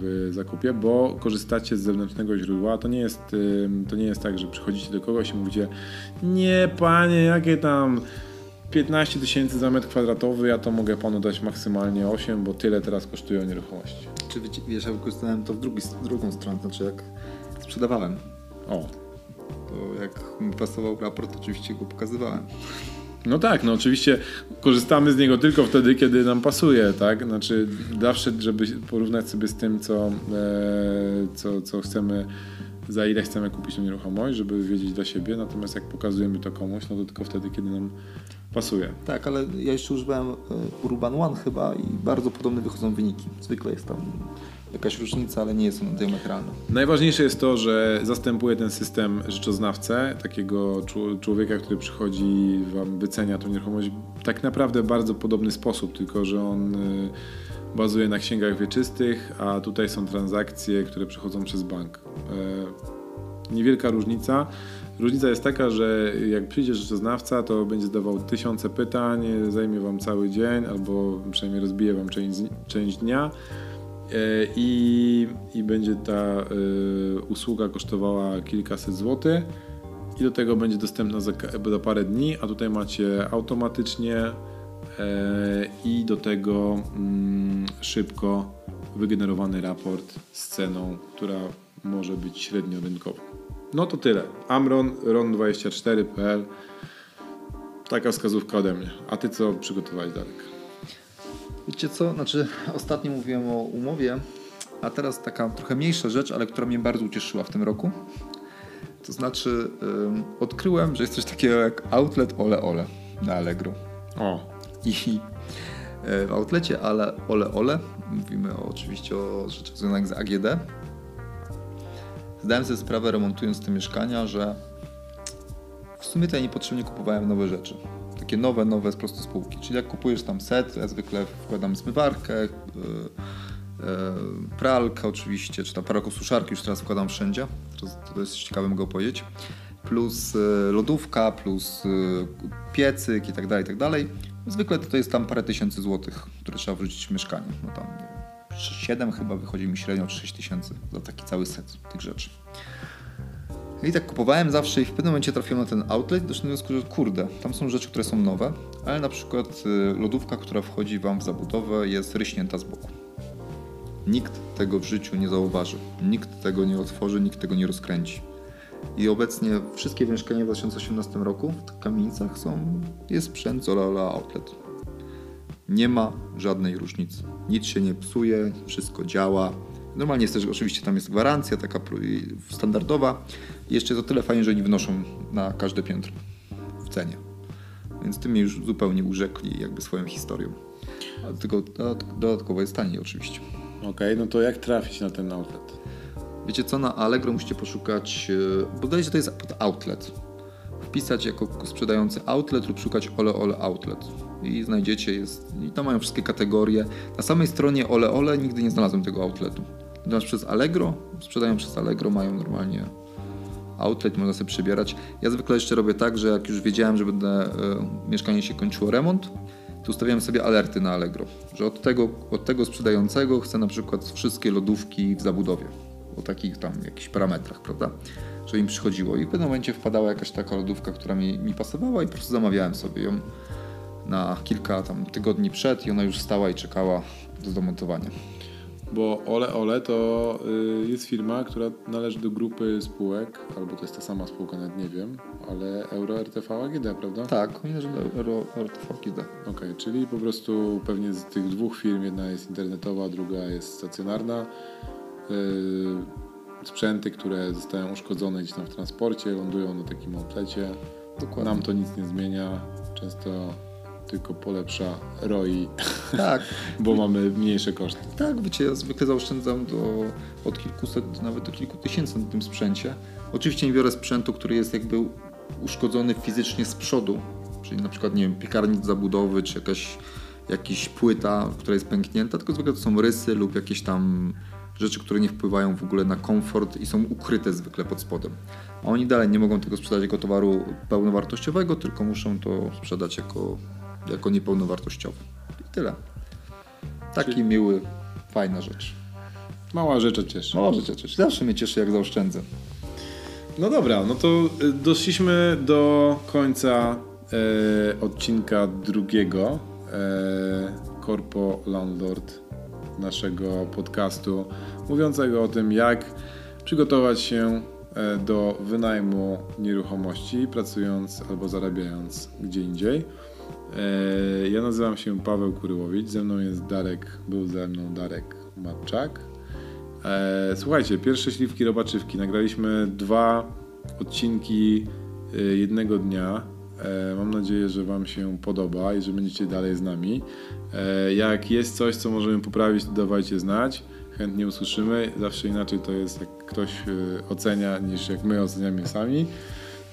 w zakupie, bo korzystacie z zewnętrznego źródła. To nie jest, to nie jest tak, że przychodzicie do kogoś i mówicie nie panie, jakie tam 15 tysięcy za metr kwadratowy, ja to mogę panu dać maksymalnie 8, bo tyle teraz kosztują nieruchomości. Czy wiesz, ja wykorzystałem to w drugi, drugą stronę, znaczy jak sprzedawałem. O. To jak mi pasował raport, oczywiście go pokazywałem. No tak, no oczywiście korzystamy z niego tylko wtedy, kiedy nam pasuje, tak? Znaczy zawsze, żeby porównać sobie z tym, co, e, co, co chcemy, za ile chcemy kupić tę nieruchomość, żeby wiedzieć dla siebie, natomiast jak pokazujemy to komuś, no to tylko wtedy, kiedy nam pasuje. Tak, ale ja jeszcze używałem e, Urban One chyba i bardzo podobne wychodzą wyniki. Zwykle jest tam jakaś różnica, ale nie jest ona diametralna. Najważniejsze jest to, że zastępuje ten system rzeczoznawcę, takiego człowieka, który przychodzi, wam wycenia tą nieruchomość w tak naprawdę bardzo podobny sposób, tylko że on y, bazuje na księgach wieczystych, a tutaj są transakcje, które przechodzą przez bank. E, niewielka różnica. Różnica jest taka, że jak przyjdzie rzeczoznawca, to będzie zadawał tysiące pytań, zajmie wam cały dzień, albo przynajmniej rozbije wam część, część dnia E, i, i będzie ta y, usługa kosztowała kilkaset złotych i do tego będzie dostępna za, za parę dni, a tutaj macie automatycznie i do tego y, szybko wygenerowany raport z ceną, która może być średnio rynkowa. No to tyle. Amron, ron24.pl Taka wskazówka ode mnie. A ty co przygotowałeś, Darek? Wiecie co, znaczy ostatnio mówiłem o umowie, a teraz taka trochę mniejsza rzecz, ale która mnie bardzo ucieszyła w tym roku. To znaczy odkryłem, że jest coś takiego jak outlet Ole Ole na Allegro. O. I e, w outlecie ale Ole Ole, mówimy oczywiście o rzeczach związanych z AGD, zdałem sobie sprawę remontując te mieszkania, że w sumie to ja niepotrzebnie kupowałem nowe rzeczy takie nowe, nowe z prostu spółki. Czyli jak kupujesz tam set, ja zwykle wkładam zmywarkę, yy, yy, pralkę oczywiście, czy tam pralkę suszarki już teraz wkładam wszędzie. To, to jest ciekawe, mogę powiedzieć. Plus yy, lodówka, plus piecyk i tak dalej, i tak dalej. Zwykle to jest tam parę tysięcy złotych, które trzeba wrzucić w mieszkanie. No tam, nie wiem, 7 chyba wychodzi mi średnio 6 tysięcy za taki cały set tych rzeczy. I tak kupowałem zawsze i w pewnym momencie trafiłem na ten outlet i doszedłem do wniosku, że kurde, tam są rzeczy, które są nowe, ale na przykład y, lodówka, która wchodzi Wam w zabudowę jest ryśnięta z boku. Nikt tego w życiu nie zauważy, nikt tego nie otworzy, nikt tego nie rozkręci. I obecnie wszystkie mieszkania w 2018 roku w kamienicach są, jest sprzęt z Ola Ola Outlet. Nie ma żadnej różnicy. Nic się nie psuje, wszystko działa. Normalnie jest też, oczywiście tam jest gwarancja taka standardowa. Jeszcze jest o tyle fajnie, że oni wnoszą na każde piętro w cenie. Więc tym już zupełnie urzekli jakby swoją historią. A tylko dodat- dodatkowo jest taniej oczywiście. Okej, no to jak trafić na ten outlet? Wiecie co, na Allegro musicie poszukać, e, bodajże że to jest outlet. Wpisać jako sprzedający outlet lub szukać Ole Ole Outlet. I znajdziecie, jest, i tam mają wszystkie kategorie. Na samej stronie Ole Ole nigdy nie znalazłem tego outletu. Natomiast przez Allegro, sprzedają przez Allegro, mają normalnie outlet, można sobie przybierać. Ja zwykle jeszcze robię tak, że jak już wiedziałem, że będę, e, mieszkanie się kończyło remont, to ustawiałem sobie alerty na Allegro, że od tego, od tego sprzedającego chcę na przykład wszystkie lodówki w zabudowie, o takich tam jakichś parametrach, prawda? Że im przychodziło i w pewnym momencie wpadała jakaś taka lodówka, która mi, mi pasowała i po prostu zamawiałem sobie ją na kilka tam tygodni przed i ona już stała i czekała do zamontowania. Bo Ole Ole to y, jest firma, która należy do grupy spółek, albo to jest ta sama spółka, nawet nie wiem, ale Euro RTV AGD, prawda? Tak, oni należą do Euro, RTV. Okej, czyli po prostu pewnie z tych dwóch firm jedna jest internetowa, druga jest stacjonarna. Yy, sprzęty, które zostają uszkodzone gdzieś tam w transporcie, lądują na takim outlecie. Dokładnie. Nam to nic nie zmienia, często tylko polepsza ROI, Tak, bo mamy mniejsze koszty. Tak, wiecie, ja zwykle zaoszczędzam do, od kilkuset, nawet do kilku tysięcy na tym sprzęcie. Oczywiście nie biorę sprzętu, który jest jakby uszkodzony fizycznie z przodu, czyli na przykład, nie wiem, piekarnik zabudowy, czy jakaś, jakaś płyta, która jest pęknięta, tylko zwykle to są rysy lub jakieś tam rzeczy, które nie wpływają w ogóle na komfort i są ukryte zwykle pod spodem. A oni dalej nie mogą tego sprzedać jako towaru pełnowartościowego, tylko muszą to sprzedać jako, jako niepełnowartościowy. I tyle. Taki Czyli- miły, fajna rzecz. Mała rzecz cieszy. Może cię cieszy. Zawsze mnie cieszy, jak zaoszczędzę. No dobra, no to y, doszliśmy do końca e, odcinka drugiego e, Corpo Landlord naszego podcastu, mówiącego o tym, jak przygotować się e, do wynajmu nieruchomości, pracując albo zarabiając gdzie indziej. E, ja nazywam się Paweł Kuryłowicz, ze mną jest Darek, był ze mną Darek Matczak. E, słuchajcie, pierwsze śliwki robaczywki. Nagraliśmy dwa odcinki jednego dnia. Mam nadzieję, że Wam się podoba i że będziecie dalej z nami. E, jak jest coś, co możemy poprawić, to dawajcie znać. Chętnie usłyszymy. Zawsze inaczej to jest, jak ktoś e, ocenia, niż jak my oceniamy sami.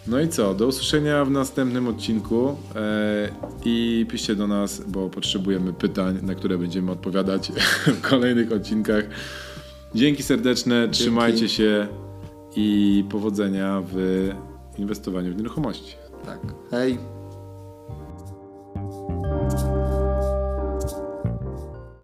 No i co? Do usłyszenia w następnym odcinku e, i piszcie do nas, bo potrzebujemy pytań, na które będziemy odpowiadać w kolejnych odcinkach. Dzięki serdeczne, trzymajcie się i powodzenia w inwestowaniu w nieruchomości. Tak. Hej.